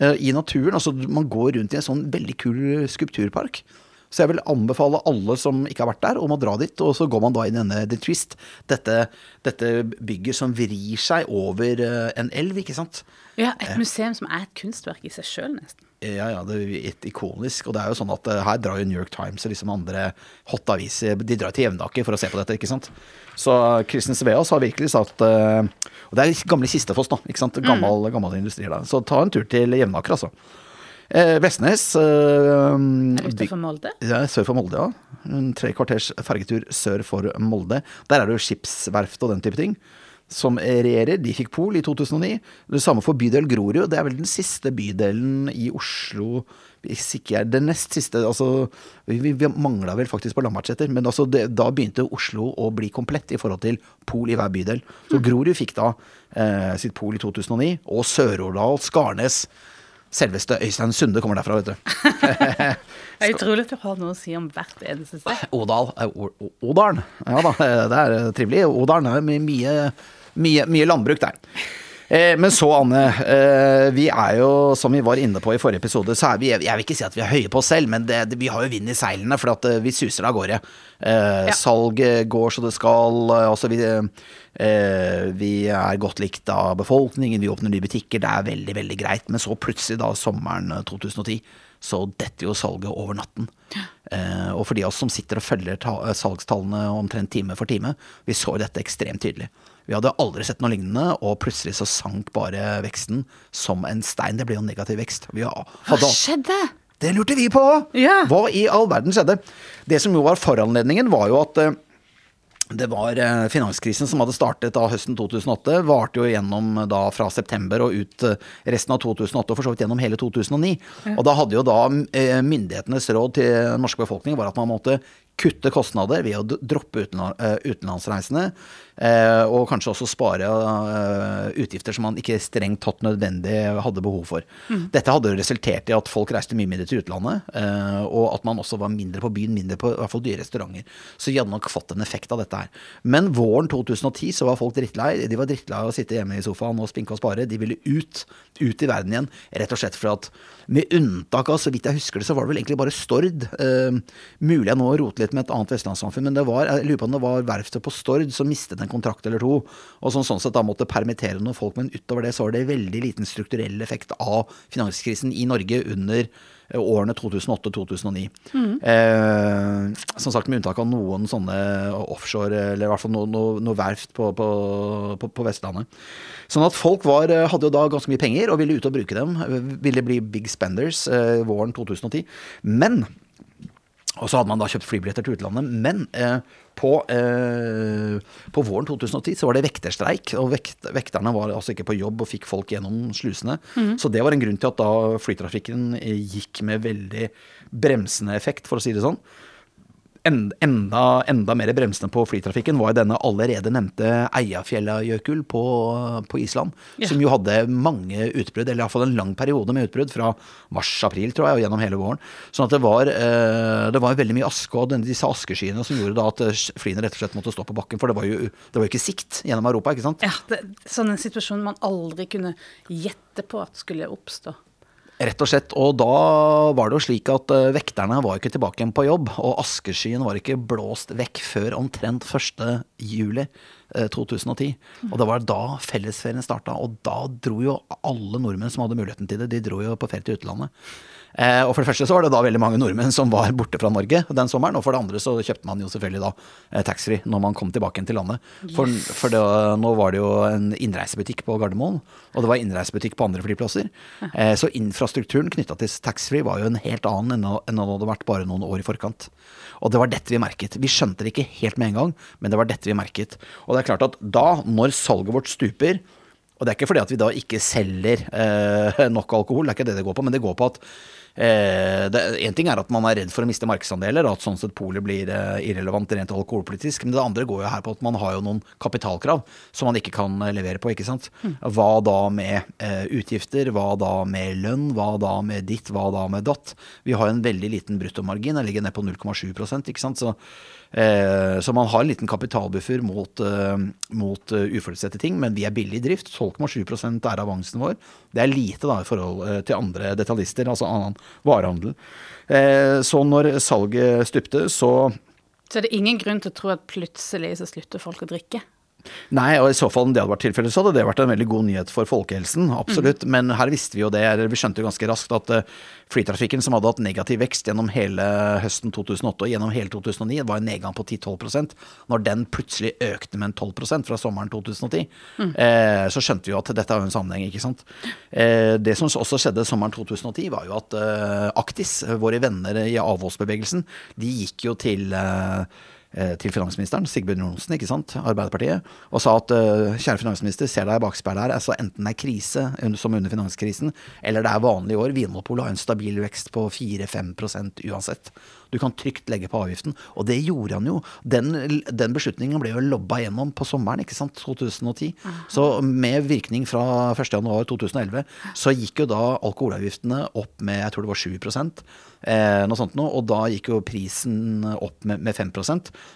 I naturen. Altså, man går rundt i en sånn veldig kul skulpturpark. Så jeg vil anbefale alle som ikke har vært der, om å dra dit. Og så går man da inn i denne The Twist. Dette, dette bygget som vrir seg over eh, en elv, ikke sant. Ja, et museum som er et kunstverk i seg sjøl, nesten. Ja, ja, det er et ikonisk. Og det er jo sånn at eh, her drar jo New York Times og liksom andre hot aviser De drar til Jevnaker for å se på dette, ikke sant. Så Kristin Sveas har virkelig satt eh, Og det er gamle Kistefoss, da. ikke sant. Gammel, gammel industri der. Så ta en tur til Jevnaker, altså. Eh, Vestnes eh, Utenfor Molde. ja, sør for Molde, ja. En tre kvarters fergetur sør for Molde. Der er det jo skipsverft og den type ting som regjerer. De fikk Pol i 2009. Det samme for bydel Grorud. Det er vel den siste bydelen i Oslo Hvis ikke er det nest siste altså, Vi, vi, vi mangla vel faktisk på Lambertseter, men altså det, da begynte Oslo å bli komplett i forhold til Pol i hver bydel. Så Grorud fikk da eh, sitt Pol i 2009, og Sør-Ordal, Skarnes Selveste Øystein Sunde kommer derfra, vet du. [LAUGHS] Det er utrolig at du har noe å si om hvert eneste sted. Odal. eh, Odalen. Ja da, eh, det er eh, trivelig. Odalen er my- mye, mye, mye landbruk der. Men så, Anne. Vi er jo, som vi var inne på i forrige episode, så er vi Jeg vil ikke si at vi er høye på oss selv, men det, vi har jo vind i seilene, for at vi suser av gårde. Ja. Salget går så det skal. Altså, vi, vi er godt likt av befolkningen, vi åpner nye butikker. Det er veldig, veldig greit. Men så plutselig, da, sommeren eh, 2010, så detter jo salget over natten. Eh, og for de av oss som sitter og følger ta eh, salgstallene omtrent time for time, vi så dette ekstremt tydelig. Vi hadde aldri sett noe lignende, og plutselig så sank bare veksten som en stein. Det ble jo negativ vekst. Vi Hva skjedde? det lurte vi på! Ja. Hva i all verden skjedde? Det som jo var foranledningen, var jo at eh, det var eh, finanskrisen som hadde startet da høsten 2008, varte jo gjennom da fra september og ut eh, resten av 2008, og for så vidt gjennom hele 2009. Og da hadde jo da eh, myndighetenes råd til den norske befolkning var at man måtte kutte kostnader ved å droppe utenla- eh, utenlandsreisene, eh, og kanskje også spare eh, utgifter som man ikke strengt tatt nødvendig hadde behov for. Dette hadde resultert i at folk reiste mye mindre til utlandet, eh, og at man også var mindre på byen, mindre på i hvert fall dyre restauranter. Så vi hadde nok fått en effekt av dette her. Men våren 2010 så var folk drittlei. De var drittlei av å sitte hjemme i sofaen og spinke og spare. De ville ut, ut i verden igjen, rett og slett for at med unntak av, så vidt jeg husker det, så var det vel egentlig bare Stord. Eh, mulig jeg nå roter litt med et annet vestlandssamfunn, men det var, jeg lurer på om det var verftet på Stord som mistet en kontrakt eller to, og som sånn sett da måtte permittere noen folk. Men utover det så var det veldig liten strukturell effekt av finanskrisen i Norge under eh, årene 2008-2009. Eh, som sagt med unntak av noen sånne offshore, eller i hvert fall noe, no, no verft på, på, på, på Vestlandet. Sånn at folk var, hadde jo da ganske mye penger og ville ut og bruke dem. Ville bli big spenders eh, våren 2010. Men og så hadde man da kjøpt flybilletter til utlandet. Men eh, på, eh, på våren 2010 så var det vekterstreik, og vekt, vekterne var altså ikke på jobb og fikk folk gjennom slusene. Så det var en grunn til at da flytrafikken eh, gikk med veldig bremsende effekt, for å si det sånn. En- Enda, enda mer bremsende på flytrafikken var denne allerede nevnte Eiafjellajökull på, på Island. Ja. Som jo hadde mange utbrudd, eller iallfall en lang periode med utbrudd, fra mars-april, tror jeg, og gjennom hele våren. Sånn at det var, eh, det var veldig mye aske, og disse askeskyene som gjorde da at eh, flyene rett og slett måtte stå på bakken. For det var jo, det var jo ikke sikt gjennom Europa, ikke sant? Ja, det, sånn en situasjon man aldri kunne gjette på at skulle oppstå. Rett og slett. Og da var det jo slik at eh, vekterne var ikke tilbake igjen på jobb, og askeskyen var ikke blåst vekk før omtrent 1. juli eh, 2010. Og det var da fellesferien starta, og da dro jo alle nordmenn som hadde muligheten til det, de dro jo på ferie til utlandet. Eh, og for det første så var det da veldig mange nordmenn som var borte fra Norge den sommeren, og for det andre så kjøpte man jo selvfølgelig da eh, taxfree når man kom tilbake igjen til landet. For, for det, nå var det jo en innreisebutikk på Gardermoen, og det var innreisebutikk på andre flyplasser. Eh, så infrastrukturen knytta til taxfree var jo en helt annen enn det hadde vært bare noen år i forkant. Og det var dette vi merket. Vi skjønte det ikke helt med en gang, men det var dette vi merket. Og det er klart at da, når salget vårt stuper, og det er ikke fordi at vi da ikke selger eh, nok alkohol, det er ikke det det går på, men det går på at Eh, en ting er at man er redd for å miste markedsandeler, og at sånn sett polet blir eh, irrelevant rent alkoholpolitisk. Men det andre går jo her på at man har jo noen kapitalkrav som man ikke kan eh, levere på. ikke sant? Hva da med eh, utgifter? Hva da med lønn? Hva da med ditt? Hva da med datt? Vi har en veldig liten bruttomargin, den ligger ned på 0,7% ikke sant. Så Eh, så man har en liten kapitalbuffer mot, eh, mot uh, uforutsette ting, men vi er billig i drift. 12,7 er avansen vår. Det er lite da i forhold til andre detaljister, altså annen varehandel. Så når salget stupte, så Så det ingen grunn til å tro at plutselig så slutter folk å drikke? Nei, og i så fall om det hadde vært tilfellet, så hadde det vært en veldig god nyhet for folkehelsen. Absolutt. Mm. Men her visste vi jo det, eller vi skjønte jo ganske raskt at uh, flytrafikken, som hadde hatt negativ vekst gjennom hele høsten 2008 og gjennom hele 2009, var en nedgang på 10-12% Når den plutselig økte med en 12 fra sommeren 2010, mm. eh, så skjønte vi jo at dette har en sammenheng, ikke sant. Eh, det som også skjedde sommeren 2010, var jo at eh, Aktis, våre venner i avholdsbevegelsen, de gikk jo til eh, Eh, til finansministeren, Sigbjørn Johnsen, ikke sant, Arbeiderpartiet, og sa at uh, kjære finansminister, ser deg i bakspeilet her, altså enten det er krise, som under finanskrisen, eller det er vanlig i år. Vinmonopolet har en stabil vekst på 4-5% uansett. Du kan trygt legge på avgiften. Og det gjorde han jo. Den, den beslutningen ble jo lobba gjennom på sommeren ikke sant, 2010. Aha. Så med virkning fra 1.1.2011 så gikk jo da alkoholavgiftene opp med jeg tror det var 7 eh, noe sånt noe, og da gikk jo prisen opp med, med 5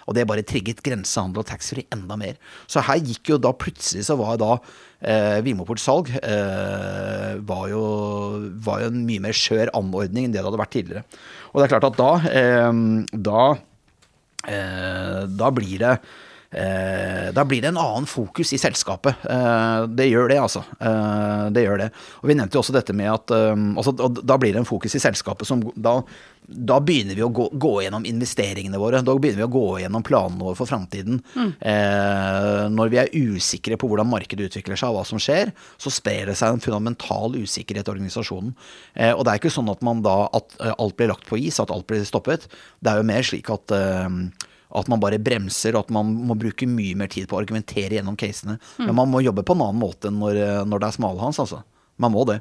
og det bare trigget grensehandel og taxfree enda mer. Så her gikk jo da plutselig så var da eh, Vinmonopols salg eh, var, jo, var, jo, en mye mer skjør anordning enn det det hadde vært tidligere. Og det er klart at da, eh, da, eh, da blir det da blir det en annen fokus i selskapet. Eh, det gjør det, altså. Eh, det gjør det. Og vi nevnte jo også dette med at altså, Da blir det en fokus i selskapet som da, da begynner vi å gå, gå, gjennom investeringene våre. Da begynner vi å gå gjennom planene våre for framtiden. Mm. Eh, når vi er usikre på hvordan markedet utvikler seg og hva som skjer, så sprer det seg en fundamental usikkerhet i organisasjonen. Eh, og det er ikke sånn at man da at alt blir lagt på is, at alt blir stoppet. Det er jo mer slik at eh, at man bare bremser, at man må bruke mye mer tid på å argumentere gjennom casene. Mm. Men man må jobbe på en annen måte enn når, når det er smalhans, altså. Man må det.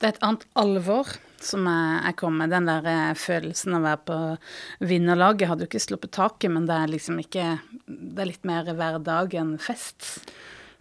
Det er et annet alvor som jeg kom med. Den der eh, følelsen av å være på vinnerlaget hadde jo ikke sluppet taket, men det er liksom ikke Det er litt mer hver dag enn fest.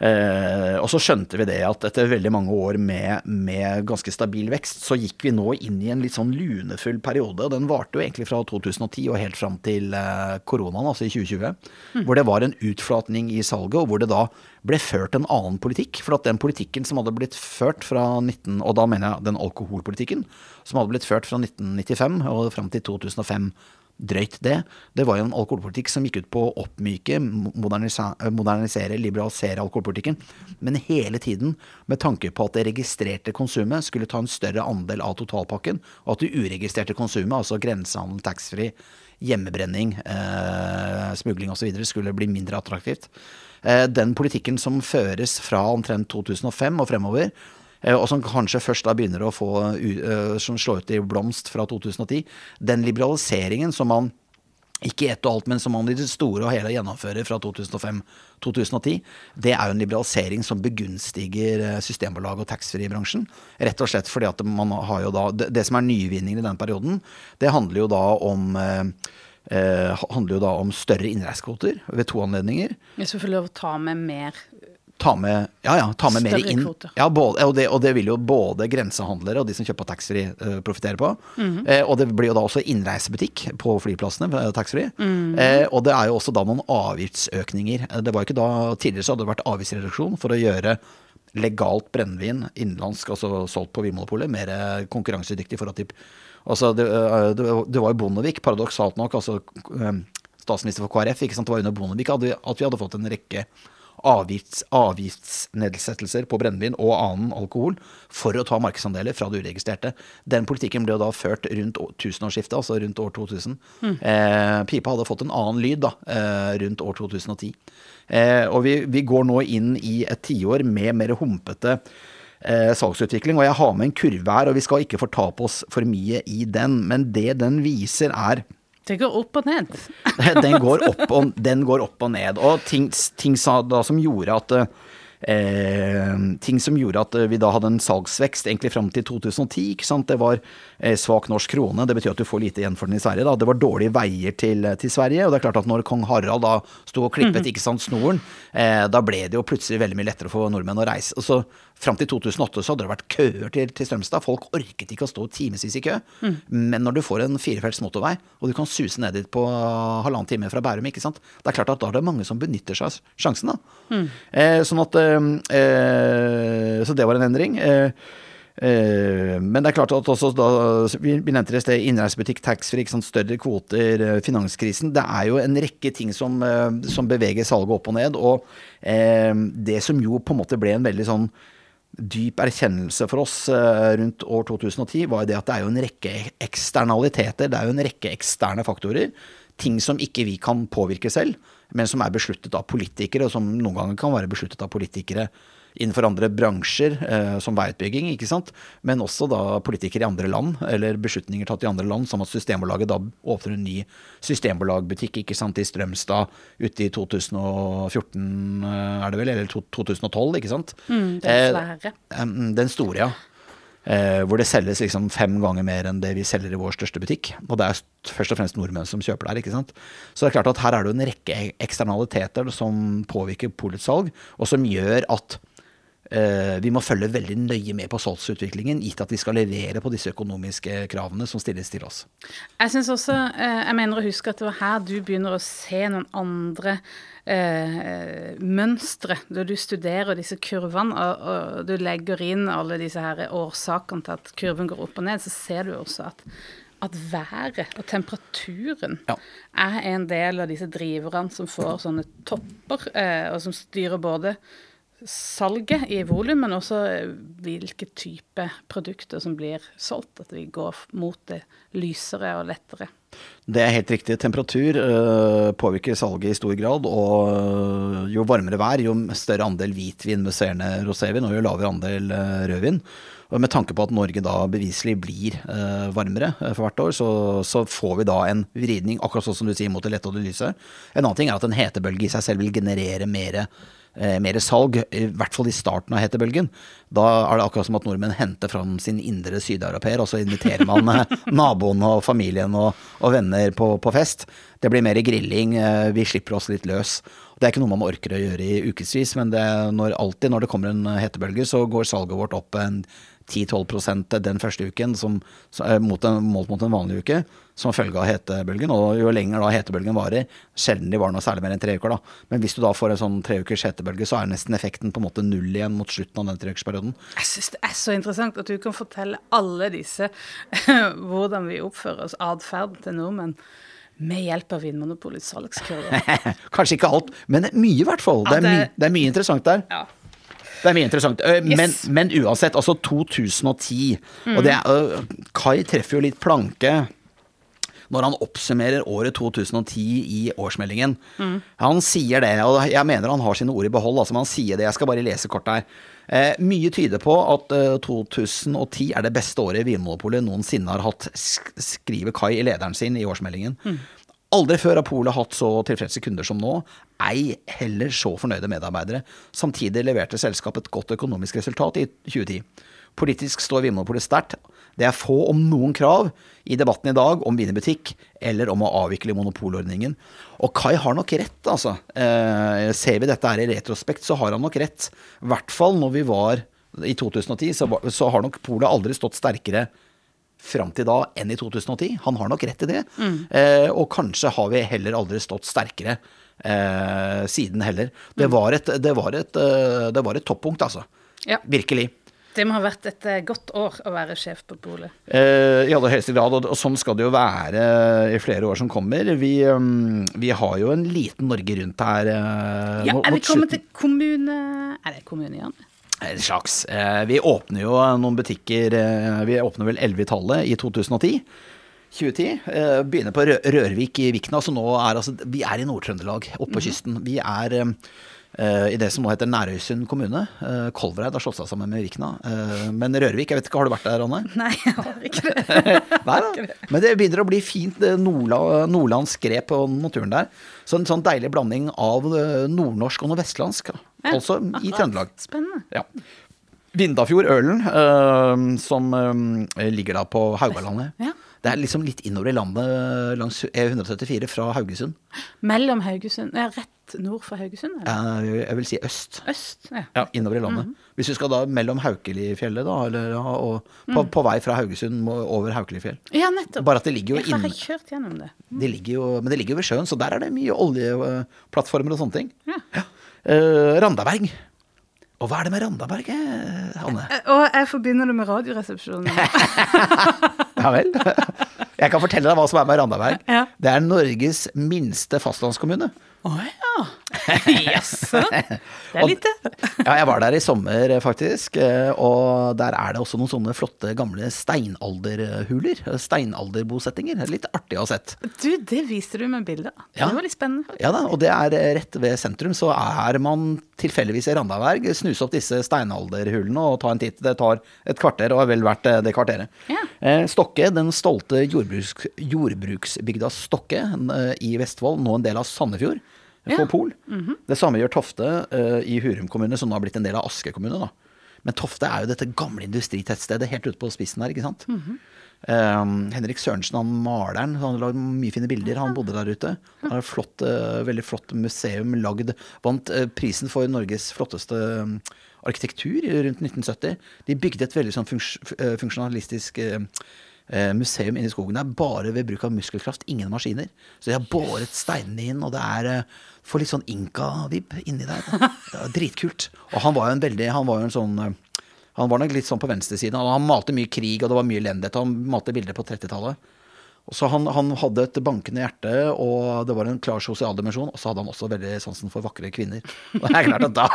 Eh, og så skjønte vi det at etter veldig mange år med, med, ganske stabil vekst, så gikk vi nå inn i en litt sånn lunefull periode. Den varte jo egentlig fra 2010 og helt fram til eh, koronaen, altså i 2020. Mm. Hvor det var en utflatning i salget, og hvor det da ble ført en annen politikk. For at den politikken som hadde blitt ført fra 19, og da mener jeg den alkoholpolitikken, som hadde blitt ført fra 1995 og fram til 2005 drøyt det. Det var jo en alkoholpolitikk som gikk ut på å oppmyke, modernisere, liberalisere alkoholpolitikken. Men hele tiden med tanke på at det registrerte konsumet skulle ta en større andel av totalpakken, og at det uregistrerte konsumet, altså grensehandel, taxfree, hjemmebrenning, eh, smugling osv., skulle bli mindre attraktivt. Eh, den politikken som føres fra omtrent 2005 og fremover, Eh, og som kanskje først da begynner å få, eh, som slår ut i blomst fra 2010. Den liberaliseringen som man ikke ett og alt, men som man i det store og hele gjennomfører fra 2005-2010, det er jo en liberalisering som begunstiger Systembolag Systembolaget og taxfree-bransjen. Rett og slett fordi at man har jo da det som er nyvinningen i den perioden, det handler jo da om eh, handler jo da om større innreisekvoter ved to anledninger. Hvis du får lov å ta med mer ta med, ja, ja, ta med mer inn. Ja, både, og, det, og, det, vil jo både grensehandlere og de som kjøper taxfree, uh, profitere på. Mm -hmm. eh, og det blir jo da også innreisebutikk på flyplassene eh, taxfree. Mm -hmm. eh, og det er jo også da noen avgiftsøkninger. Eh, det var jo ikke da, Tidligere så hadde det vært avgiftsreduksjon for å gjøre legalt brennevin innenlandsk, altså solgt på Vinmonopolet, mer konkurransedyktig for at de Altså, det, det, var jo Bondevik, paradoksalt nok, altså statsminister for KrF, ikke sant? det var under Bondevik at vi hadde fått en rekke avgifts, avgiftsnedsettelser på brennevin og annen alkohol for å ta markedsandeler fra det uregistrerte. Den politikken ble da ført rundt tusenårsskiftet, altså rundt år 2000. Mm. Eh, pipa hadde fått en annen lyd da, eh, rundt år 2010. Eh, og vi, vi, går nå inn i et tiår med mer humpete eh, salgsutvikling. Og jeg har med en kurve her, og vi skal ikke fortape oss for mye i den. Men det den viser, er det går opp og ned. [LAUGHS] den, går opp og, den går opp og ned. Og ting, ting som gjorde at Eh, ting som gjorde at vi da hadde en salgsvekst egentlig fram til 2010. ikke sant? Det var svak norsk krone, det betyr at du får lite igjen for den i Sverige. da. Det var dårlige veier til, til Sverige, og det er klart at når kong Harald da sto og klippet ikke sant, snoren, eh, da ble det jo plutselig veldig mye lettere for nordmenn å reise. Og så Fram til 2008 så hadde det vært køer til, til Strømstad. Folk orket ikke å stå timevis i kø. Men når du får en firefelts motorvei, og du kan suse ned dit på halvannen time fra Bærum, ikke sant? det er klart at da er det mange som benytter seg av sjansen. da. Eh, sånn at eh, Så det var en endring. Eh, eh, men det er klart at også da, vi, nevnte det i sted, innreisebutikk, taxfree, sånn større kvoter, eh, finanskrisen. Det er jo en rekke ting som, eh, som beveger salget opp og ned. Og eh, det som jo på en måte ble en veldig sånn dyp erkjennelse for oss eh, rundt år 2010, var det at det er jo en rekke eksternaliteter, det er jo en rekke eksterne faktorer. Ting som ikke vi kan påvirke selv, men som er besluttet av politikere, og som noen ganger kan være besluttet av politikere innenfor andre bransjer, eh, som veiutbygging, ikke sant. Men også da politikere i andre land, eller beslutninger tatt i andre land, som at Systembolaget da åpner en ny systembolagbutikk ikke sant, i Strømstad ute i 2014, eh, er det vel, eller to- 2012, ikke sant. Mm, den Eh, svære. Um, Den store, ja. Eh, hvor det selges liksom fem ganger mer enn det vi selger i vår største butikk. Og det er først og fremst nordmenn som kjøper der. ikke sant? Så det er klart at her er det en rekke eksternaliteter som påvirker polets salg, og som gjør at vi må følge veldig nøye med på salgsutviklingen, gitt at vi skal levere på disse økonomiske kravene som stilles til oss. Jeg synes også, eh, jeg mener å huske at det var her du begynner å se noen andre eh, mønstre. Når du studerer disse kurvene og, og du legger inn alle disse her årsakene til at kurven går opp og ned, så ser du også at at været og temperaturen Ja. er en del av disse driverne som får sånne topper, eh, og som styrer både salget i volum, men også eh, hvilke type produkter som blir solgt. At vi går mot det lysere og lettere. Det er helt riktig. Temperatur øh, påvirker salget i stor grad. Og øh, jo varmere vær, jo større andel hvitvin, musserende rosévin, og jo lavere andel øh, rødvin. Og med tanke på at Norge da beviselig blir varmere for hvert år, så, så får vi da en vridning, akkurat sånn som du sier, mot det lette og det lyse. En annen ting er at en hetebølge i seg selv vil generere mer eh, mer salg, i hvert fall i starten av hetebølgen. Da er det akkurat som at nordmenn henter fram sin indre sydeuropeer, og så inviterer man eh, [LAUGHS] naboen og familien og, og venner på, på fest. Det blir mer grilling, eh, vi slipper oss litt løs. Det er ikke noe man orker å gjøre i ukevis, men det, når, alltid når det kommer en hetebølge, så går salget vårt opp en 10-12% den første uken som, eh, mot en, målt mot en vanlig uke, som følge av hetebølgen. Og jo lenger da hetebølgen varer, sjelden de var noe særlig mer enn tre uker, da. Men hvis du da får en sånn tre ukers hetebølge, så er nesten effekten på en måte null igjen mot slutten av den treukersperioden. Jeg syns det er så interessant at du kan fortelle alle disse [LAUGHS] hvordan vi oppfører oss, atferden til nordmenn, med hjelp av Vinmonopolets salgskurve. [LAUGHS] Kanskje ikke alt, men mye i hvert fall. Det er, my, det er mye interessant der. Ja. Det er mye interessant. Eh, Men, Yes. men uansett, altså 2010. Og det er, øh, Kai treffer jo litt planke når han oppsummerer året 2010 i årsmeldingen. Han sier det, og jeg mener han har sine ord i behold, altså, men han sier det. Jeg skal bare lese kort her. Eh, mye tyder på at eh, 2010 er det beste året Vinmonopolet noensinne har hatt, sk skriver Kai i lederen sin i årsmeldingen. Aldri før har Polet hatt så tilfredse kunder som nå, ei heller så fornøyde medarbeidere. Samtidig leverte selskapet et godt økonomisk resultat i 2010. Politisk står Vinmonopolet sterkt. Det er få, om noen, krav i debatten i dag om wienerbutikk eller om å avvikle monopolordningen. Og Kai har nok rett, altså. Eh, ser vi dette her i retrospekt, så har han nok rett. I hvert fall når vi var i 2010, så, så har nok Polet aldri stått sterkere fram til da enn i 2010. Han har nok rett i det. Eh, og kanskje har vi heller aldri stått sterkere eh, siden heller. Det var et, det var et, eh, det var et toppunkt, altså. Ja. Virkelig. Det må ha vært et eh, godt år å være sjef på polet. Eh, I aller høyeste grad, og, og sånn skal det jo være i flere år som kommer. Vi, um, vi har jo en liten Norge Rundt her. eh, Ja, er vi kommet til kommune... Er det kommune, Jan? En slags. Eh, Vi åpner jo noen butikker eh, Vi åpner vel 11 i tallet i 2010. 2010. eh, Begynner på Rørvik i Vikna. Så nå er altså Vi er i Nord-Trøndelag, oppe på kysten. Vi er eh, eh, i det som nå heter Nærøysund kommune. Eh, Kolvereid har slått seg sammen med Vikna. Eh, Men Rørvik, jeg vet ikke, har du vært der, Anne? [LAUGHS] Nei, jeg har ikke det. [LAUGHS] Nei da. Men det begynner å bli fint nordla, nordlandsk grep på naturen der. Så en sånn deilig blanding av eh, nordnorsk og noe vestlandsk. da. Altså i Trøndelag. Spennende. Ja. Vindafjord-ølen, øh, som øh, ligger da på Haugalandet. Ja. Det er liksom litt innover i landet langs E134 fra Haugesund. Mellom Haugesund ja, Rett nord for Haugesund? Eller? Eh, jeg vil si øst. Øst? Ja. Ja, innover i landet. Hvis du skal da mellom Haukelifjellet da, eller, ja, og på, på vei fra Haugesund over Haukelifjell. ja, nettopp. Bare at det ligger jo Jeg har kjørt gjennom det. det ligger jo, Men det ligger jo ved sjøen, så der er det mye oljeplattformer og sånne ting. Ja. Eh, Randaberg. Og hva er det med Randaberg, eh, Hanne? Eh, Og jeg forbinder det med Radioresepsjonen. [LAUGHS] Ja vel? Jeg kan fortelle deg hva som er med Randaberg. Ja. Det er Norges minste fastlandskommune. Oh, ja. Jaså. Det er lite. Ja, jeg var der i sommer, faktisk. eh, Og der er det også noen sånne flotte, gamle steinalderhuler. Steinalderbosettinger. Litt artig å ha sett. Du, det viste du med bildet Ja. Det var litt spennende. faktisk. Ja da, og det er eh, rett ved sentrum, så er man tilfeldigvis i Randaberg. Snuse opp disse steinalderhulene og ta en titt. Det tar et kvarter, og er vel verdt eh, det kvarteret. Ja. Eh, Stokke, den stolte jordbruks, jordbruksbygda Stokke eh, i Vestfold, nå en del av Sandefjord. Ja. For Pol. Det samme gjør Tofte uh, i Hurum kommune, som nå har blitt en del av Aske kommune. da. Men Tofte er jo dette gamle industritettstedet helt ute på spissen der. ikke sant. Eh, Henrik Sørensen, han maleren, han har lagd mye fine bilder. Han bodde der ute. Han har et flott, uh, veldig flott museum lagd. Vant uh, prisen for Norges flotteste um, arkitektur rundt 1970. De bygde et veldig sånn funks, funksjonalistisk museum inne i skogen. Det er bare ved bruk av muskelkraft, ingen maskiner. Så de har båret steinene inn, og det er eh, får litt sånn inka-vib inni der. Det dritkult. Og han var jo en veldig Han var jo en sånn eh, Han var nok litt sånn på venstresiden. Han malte mye krig, og det var mye elendighet. Han malte bilder på 30-tallet. Så han, han hadde et bankende hjerte, og det var en klar sosial dimensjon. Og så hadde han også veldig sansen for vakre kvinner. Og det er klart at da,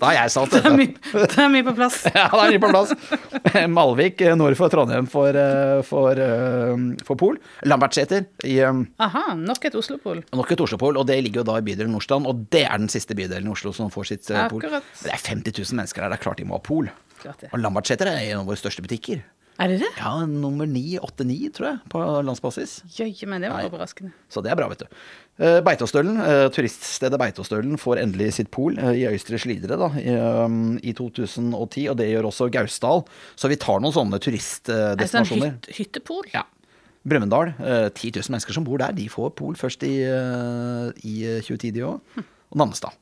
da er jeg satt. Det er, vet mye, det er mye på plass. [LAUGHS] Ja, det er mye på plass. [LAUGHS] Malvik eh, nord for Trondheim for, eh, for, eh, for Pol. Lambertseter i Aha, nok et Oslo-pol. nok et Oslo-pol, og det ligger jo da i bydelen Nordstrand. Og det er den siste bydelen i Oslo som får sitt Akkurat. pol. Det er 50 000 mennesker her, det er klart de må ha pol. Klart det. Og Lambertseter er en av våre største butikker. Er det det? Ja, nummer 989, tror jeg, på landsbasis. Jøye, men det var Nei. overraskende. Så det er bra, vet du. Eh, Beitostølen, eh, turiststedet Beitostølen får endelig sitt pol eh, i Øystre Slidre da, i, um, 2010, og det gjør også Gausdal. Så vi tar noen sånne turistdestinasjoner. Altså en hyt, hyttepol? Ja. Brumunddal, eh, 10 000 mennesker som bor der, de får pol først i, i 2010, de òg. Og Nannestad.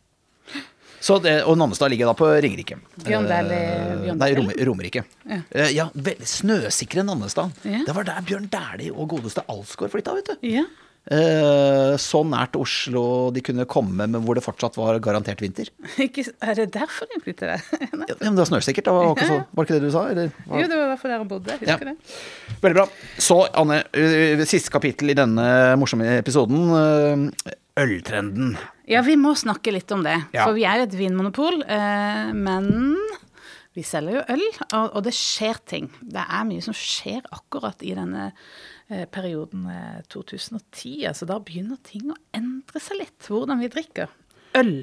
Så det, og Nannestad ligger da på Ringerike. Bjørn Dæhlie- Eh, Nei, Rom, Romerike. Ja. Eh, ja, veldig snøsikre Nannestad. Ja. Det var der Bjørn Dæhlie og godeste Alsgaard flytta, vet du. Ja. Eh, så nært Oslo de kunne komme, men hvor det fortsatt var garantert vinter. [LAUGHS] Ikke, er det derfor de flytter der? [LAUGHS] Ja, men det var snøsikkert, Det Var, ikke så, var det ikke det du sa? Eller? Jo, det var i hvert fall der han bodde. Ja. det. Veldig bra. Så, Anne, siste kapittel i denne morsomme episoden. Øltrenden. Ja, vi må snakke litt om det. Ja. For vi er et vinmonopol, eh, men vi selger jo øl, og, det skjer ting. Det er mye som skjer akkurat i denne eh, perioden eh, 2010. Altså da begynner ting å endre seg litt, hvordan vi drikker øl.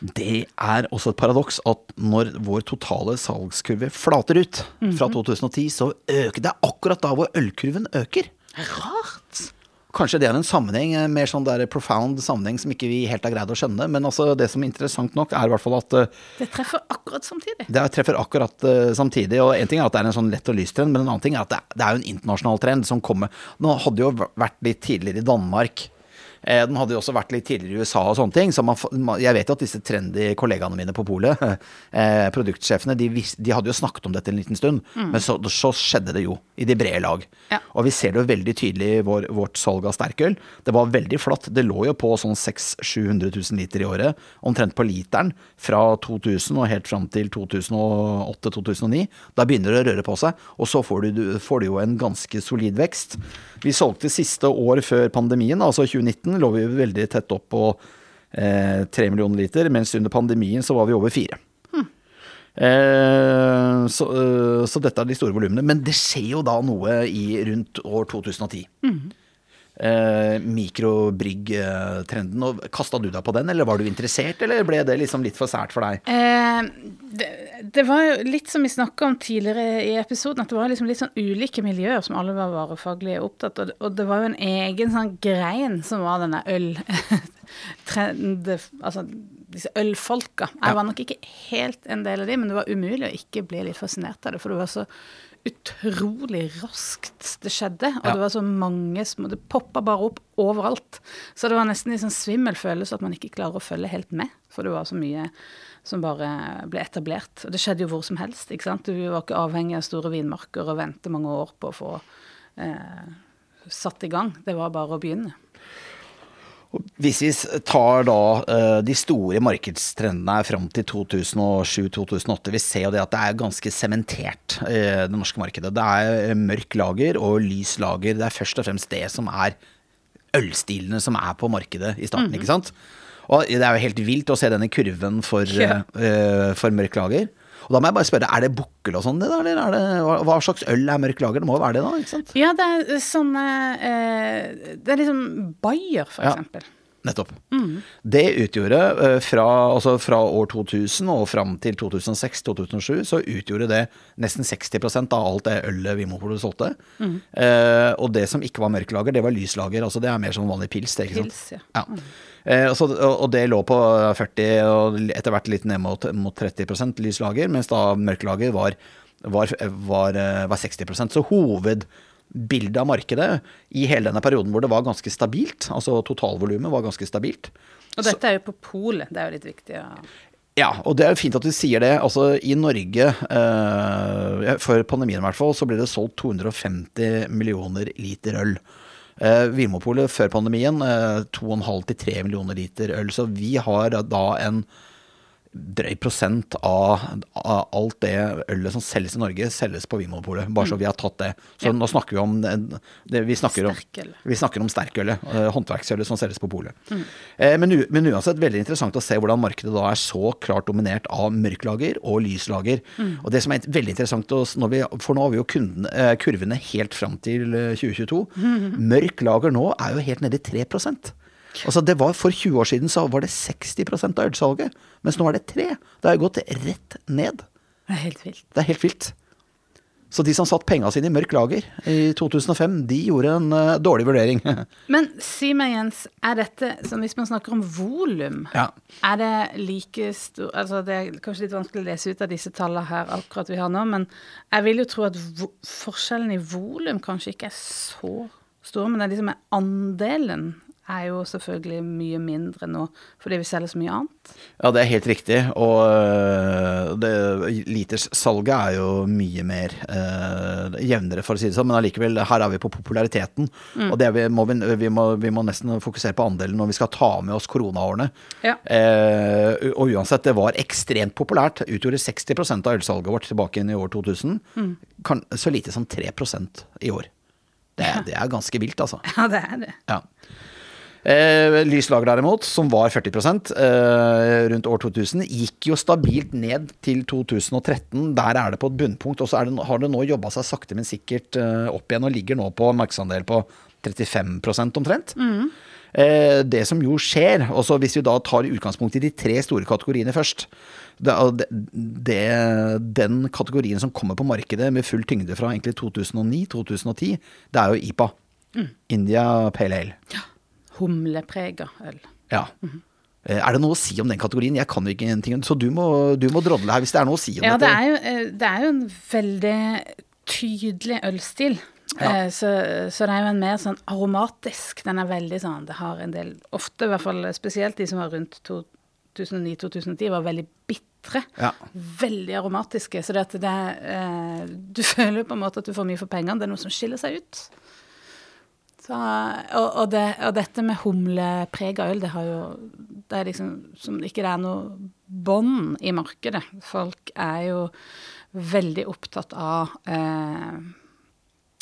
Det er også et paradoks at når vår totale salgskurve flater ut fra 2010, så øker det akkurat da hvor ølkurven øker. Rart. Kanskje det er en sammenheng, en mer sånn der profound sammenheng som ikke vi helt har greid å skjønne. Men altså det som er interessant nok, er i hvert fall at øh, Det treffer akkurat samtidig. Det treffer akkurat eh, samtidig. og En ting er at det er en sånn lett og lys trend, men en annen ting er at det, det er jo en internasjonal trend som kommer. Nå hadde jo vært litt tidligere i Danmark. Eh, Den hadde jo også vært litt tidligere i USA og sånne ting. Så man, jeg vet jo at disse trendy kollegaene mine på polet, [LAUGHS] eh, produktsjefene, de, de hadde jo snakket om dette en liten stund. Men så, så skjedde det jo, i de brede lag. Ja. Og vi ser det jo veldig tydelig i vår, vårt salg av sterkøl. Det var veldig flatt. Det lå jo på sånn 600 000-700 000 liter i året, omtrent på literen, fra 2000 og helt fram til 2008-2009. Da begynner det å røre på seg, og så får du, du- får du jo en ganske solid vekst. Vi solgte siste år før pandemien, altså 2019, lå vi veldig tett opp på eh, 3 millioner liter, mens under pandemien så var vi over 4. Eh, så, eh, så dette er de store volumene. Men det skjer jo da noe i rundt år 2010. Eh, Mikrobryggtrenden. Kasta du deg på den, eller var du interessert, eller ble det liksom litt for sært for deg? Eh, det, det var jo litt som vi snakka om tidligere i episoden, at det var liksom litt sånn ulike miljøer som alle var varefaglig opptatt av. Og det var jo en egen sånn grein som var denne øl... Trend, altså disse ølfolka. Jeg var nok ikke helt en del av de, men det var umulig å ikke bli litt fascinert av det, for det var så utrolig raskt det skjedde. Og Ja. det var så mange små Det poppa bare opp overalt. Så det var nesten en sånn svimmel følelse at man ikke klarer å følge helt med. For det var så mye som bare ble etablert. Og det skjedde jo hvor som helst. ikke sant? Du var ikke avhengig av store vinmarker og vente mange år på å få eh, satt i gang. Det var bare å begynne. Hvis vi tar da eh, de store markedstrendene fram til 2007-2008, vi ser jo det at det er ganske sementert, eh, det norske markedet. Det er mørk lager og lys lager. Det er først og fremst det som er ølstilene som er på markedet i starten, ikke sant? Og det er jo helt vilt å se denne kurven for, Ja. uh, for mørk lager. Og da må jeg bare spørre, er det bukkel og sånn, det da, eller er det, hva, hva slags øl er mørk lager? Det må jo være det da, ikke sant? Ja, det er sånne eh, Det er liksom Bayer, for Ja. eksempel. Nettopp. Det utgjorde eh, fra, altså fra år 2000 og fram til 2006-2007, så utgjorde det nesten 60% av alt det ølet Vinmonopolet solgte. Eh, og det som ikke var mørklager, det var lyslager. Altså det er mer sånn vanlig pils. Det, ikke sant? Pils, ja. Ja. Eh, så, og og det lå på 40 og etter hvert litt ned mot, mot 30% lyslager, mens da mørklager var, var, var, eh, var 60% Så hovedbildet av markedet i hele denne perioden hvor det var ganske stabilt, altså totalvolumet var ganske stabilt Og dette er jo på polet, det er jo litt viktig å ja, og det er jo fint at du sier det. Altså, I Norge, eh, før pandemien i hvert fall, så ble det solgt 250 millioner liter øl. Eh, Vinmonopolet før pandemien eh, 2,5-3 millioner liter øl. Så vi har da en drøy prosent av, av alt det ølet som selges i Norge, selges på Vinmonopolet. Bare så vi har tatt det. Så Ja. nå snakker vi om det, det vi snakker om, vi snakker om sterkølet, eh, håndverksølet som selges på polet. Eh, men, men uansett veldig interessant å se hvordan markedet da er så klart dominert av mørklager og lyslager. Og det som er veldig interessant, når vi, for nå har vi jo kunden, eh, kurvene helt fram til eh, 2022. Mørk lager nå er jo helt nede i 3 Altså det var For 20 år siden så var det 60% av ølsalget, mens nå er det 3 Det har gått rett ned. Det er helt vilt. Det er helt vilt. Så de som satt penga sine i mørk lager i 2005, de gjorde en uh, dårlig vurdering. [LAUGHS] Men si meg, Jens, er dette, som hvis man snakker om volum, ja. er det like stor Altså det er kanskje litt vanskelig å lese ut av disse tallene her akkurat vi har nå, men jeg vil jo tro at forskjellen i volum kanskje ikke er så stor, men det er liksom andelen er jo selvfølgelig mye mindre nå fordi vi selger så mye annet. ja, det er helt riktig. Og litersalget det, literssalget er jo mye mer øh, jevnere, for å si det sånn. Men allikevel, her er vi på populariteten. Og det er vi, må vi, vi, må, vi må nesten fokusere på andelen når vi skal ta med oss koronaårene. Ja. Eh, og uansett, det var ekstremt populært. Utgjorde 60% av ølsalget vårt tilbake inn i år 2000. Kan, så lite som 3% i år. Det, det er ganske vilt, altså. Ja, det er det. Ja. Eh, lyslag derimot, som var 40 eh, rundt år 2000, gikk jo stabilt ned til 2013. Der er det på et bunnpunkt. Og så er det, har det nå jobba seg sakte, men sikkert eh, opp igjen, og ligger nå på markedsandel på 35 omtrent. Eh, det som jo skjer, og så hvis vi da tar utgangspunkt i de tre store kategoriene først det, det, Den kategorien som kommer på markedet med full tyngde fra egentlig 2009-2010, det er jo IPA. India Pale Ale. Humleprega øl. Ja. Eh, Er det noe å si om den kategorien? Jeg kan jo ikke en ting, så du må, du må drodle her hvis det er noe å si om Ja, det dette. er, jo, eh, det er jo en veldig tydelig ølstil. Ja. Eh, Så, så det er jo en mer sånn aromatisk. Den er veldig sånn Det har en del Ofte, i hvert fall spesielt de som var rundt 2009-2010, var veldig bitre. Ja. Veldig aromatiske. Så det at det eh, Du [LAUGHS] føler på en måte at du får mye for pengene. Det er noe som skiller seg ut. Så, og, og, det, og dette med humleprega øl, det har jo Det er liksom som ikke det er noe bånd i markedet. Folk er jo veldig opptatt av eh,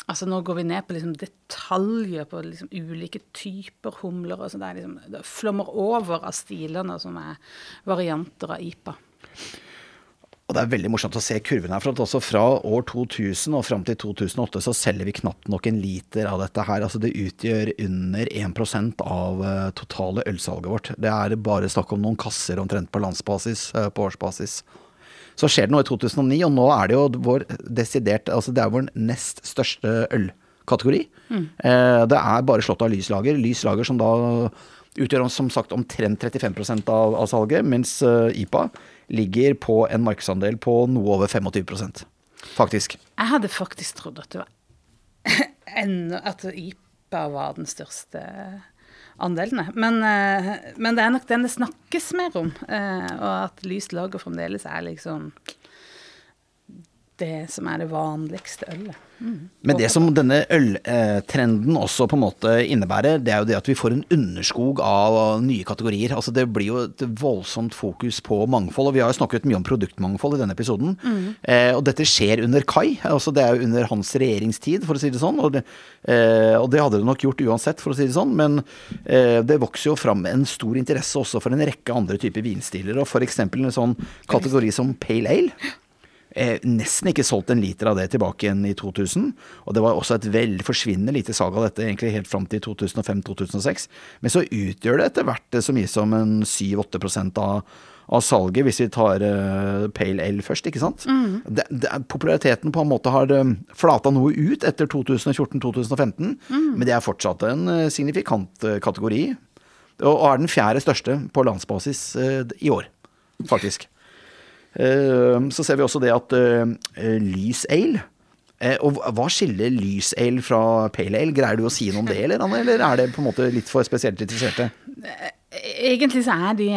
Altså nå går vi ned på liksom detaljer på liksom ulike typer humler. og så Det, er liksom, det flommer over av stilene som er varianter av IPA. Og det er veldig morsomt å se kurven her, for også fra år 2000 og fram til 2008 så selger vi knapt nok en liter av dette her. Altså det utgjør under 1 av eh, totale ølsalget vårt. Det er bare snakk om noen kasser omtrent på landsbasis, eh, på årsbasis. Så skjer det noe i 2009, og nå er det jo vår desidert Altså det er vår nest største ølkategori. Mm. det er bare slått av lyslager. Lyslager som da utgjør som sagt omtrent 35 av, av salget, mens eh, IPA ligger på en markedsandel på noe over 25% faktisk. Jeg hadde faktisk trodd at det var [LAUGHS] enda At IPA var den største andelen. Men, eh, men det er nok den det snakkes mer om. eh, Og at lyst lager fremdeles er liksom det som er det vanligste ølet. Men det som denne øltrenden også på en måte innebærer, det er jo det at vi får en underskog av nye kategorier. Altså Det blir jo et voldsomt fokus på mangfold, og vi har jo snakket mye om produktmangfold i denne episoden. Eh, og dette skjer under Kai, altså det er jo under hans regjeringstid, for å si det sånn. Og det, eh, og det hadde det nok gjort uansett, for å si det sånn, men eh, det vokser jo fram en stor interesse også for en rekke andre typer vinstiler, og f.eks. en sånn kategori som Pale Ale. Eh, nesten ikke solgt en liter av det tilbake igjen i 2000. Og det var også et vel forsvinnende lite salg av dette egentlig helt fram til 2005-2006. Men så utgjør det etter hvert så mye som en 7-8% av, av salget, hvis vi tar eh, Pale Ale først, ikke sant. Det, det, populariteten på en måte har uh, flata noe ut etter 2014-2015, men det er fortsatt en uh, signifikant uh, kategori. Og, og er den fjerde største på landsbasis uh, i år, faktisk. Eh, Så ser vi også det at eh, lys ale eh, Og hva skiller lys ale fra pale ale? Greier du å si noe om det, eller, Anne? Eller er det på en måte litt for spesielt interesserte? Egentlig så er de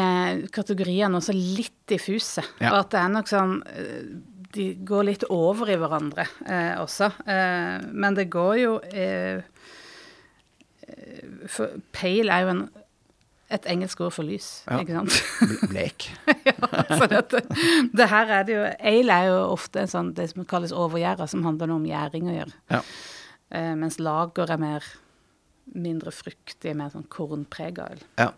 kategoriene også litt diffuse. Ja. Og at det er nok sånn De går litt over i hverandre eh, også. Eh, men det går jo eh, For pale er jo en, et engelsk ord for lys, Ja. ikke sant? Blek. [LAUGHS] ja, så dette, det her er det jo Ale er jo ofte en sånn, det som kalles overgjæra, som handler om gjæring å gjøre. Ja. Uh, mens lager er mer mindre fruktig, mer sånn kornprega øl. ja.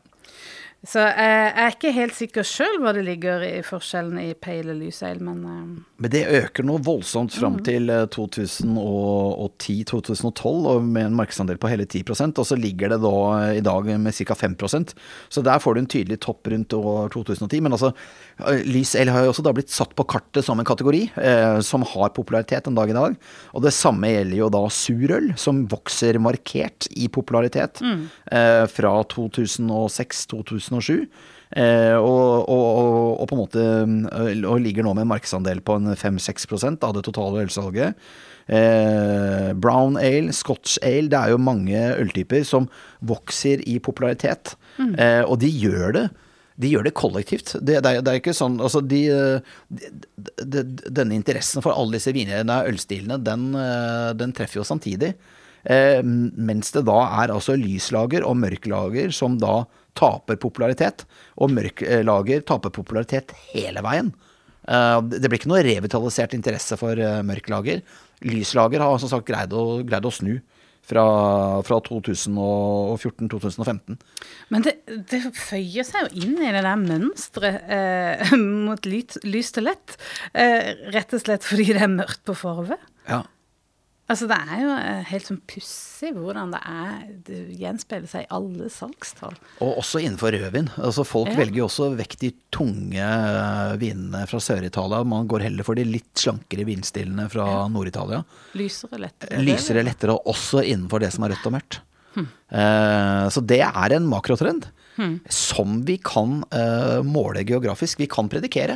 Så eh, jeg er ikke helt sikker sjøl hva det ligger i forskjellen i peil og lyseil, men eh, Men det øker noe voldsomt fram til eh, 2010-2012, med en markedsandel på hele 10% og så ligger det da eh, i dag med ca. 5 Så der får du en tydelig topp rundt år 2010. Men altså, lyseil har jo også da blitt satt på kartet som en kategori eh, som har popularitet en dag i dag. Og det samme gjelder jo da surøl, som vokser markert i popularitet eh, fra 2006-2007. Eh, og, og, og, og på en måte eh, og ligger nå med en markedsandel på en 5-6% av det totale ølsalget. Eh, brown ale, scotch ale, det er jo mange øltyper som vokser i popularitet. Eh, og de gjør det. De gjør det kollektivt. Det, det, er, det er ikke sånn altså de, de, de, Denne interessen for alle disse vinene, ølstilene, den, eh, den treffer jo samtidig. Eh, mens det da er altså lyslager og mørklager som da taper popularitet. Og mørklager taper popularitet hele veien. Eh, det blir ikke noe revitalisert interesse for eh, mørklager. Lyslager har som sagt greid å, greid å snu fra, fra 2014-2015. Men det, det føyer seg jo inn i det der mønsteret eh, [LAUGHS] mot lys, lyst og lett. Eh, rett og slett fordi det er mørkt på forvet. Ja. Altså, det er jo eh, helt sånn pussig hvordan det er Det gjenspeiler seg i alle salgstall. Og også innenfor rødvin. Altså folk Ja. velger jo også vekk de tunge eh, vinene fra Sør-Italia. Man går heller for de litt slankere vinstilene fra Nord-Italia. Lysere, lettere. Lysere, lettere, også innenfor det som er rødt og mørkt. Eh, så det er en makrotrend som vi kan måle geografisk. Vi kan predikere,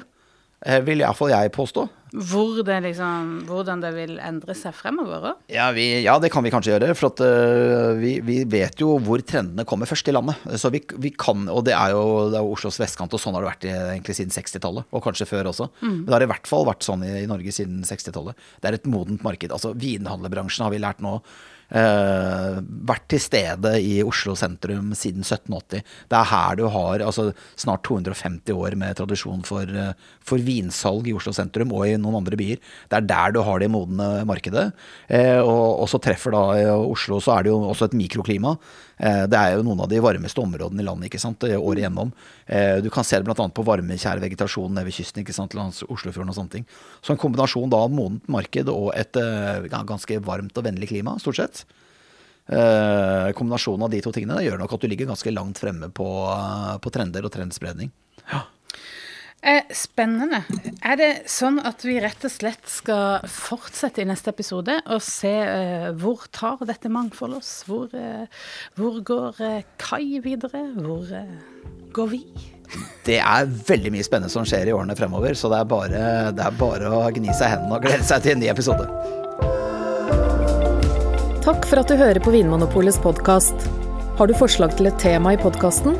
vil iallfall jeg påstå. Hvor det liksom, hvordan det vil endre seg fremover òg. Ja, ja, det kan vi kanskje gjøre. For at, uh, vi, vi vet jo hvor trendene kommer først i landet. Så vi, vi kan, Og det er, jo, det er jo Oslos vestkant, og sånn har det vært egentlig siden 60-tallet. Og kanskje før også. Men det har i hvert fall vært sånn i, i Norge siden 60-tallet. Det er et modent marked. Altså Vinhandlerbransjen har vi lært nå. Øh, vært til stede i Oslo sentrum siden 1780. Det er her du har altså, snart 250 år med tradisjon for, øh, for vinsalg i Oslo sentrum og i noen andre byer. Det er der du har det modne markedet. Eh, og, og så treffer da eh, Oslo, så er det jo også et mikroklima. Eh, det er jo noen av de varmeste områdene i landet ikke sant, eh, året igjennom. Eh, du kan se det bl.a. på varmekjær vegetasjon nede ved kysten, ikke sant, langs Oslofjorden og sånne ting. Så en kombinasjon da av modent marked og et ganske varmt og vennlig klima, stort sett. Kombinasjonen av de to tingene gjør nok at du ligger ganske langt fremme på, på trender og trendspredning. Eh, spennende. Er det sånn at vi rett og slett skal fortsette i neste episode og se eh, hvor tar dette mangfoldet oss? Hvor, eh, hvor går eh, Kai videre? Hvor eh, går vi? [LAUGHS] Det er veldig mye spennende som skjer i årene fremover, så det er bare, det er bare å gni seg i hendene og glede seg til en ny episode. Takk for at du hører på Vinmonopolets podkast. Har du forslag til et tema i podkasten?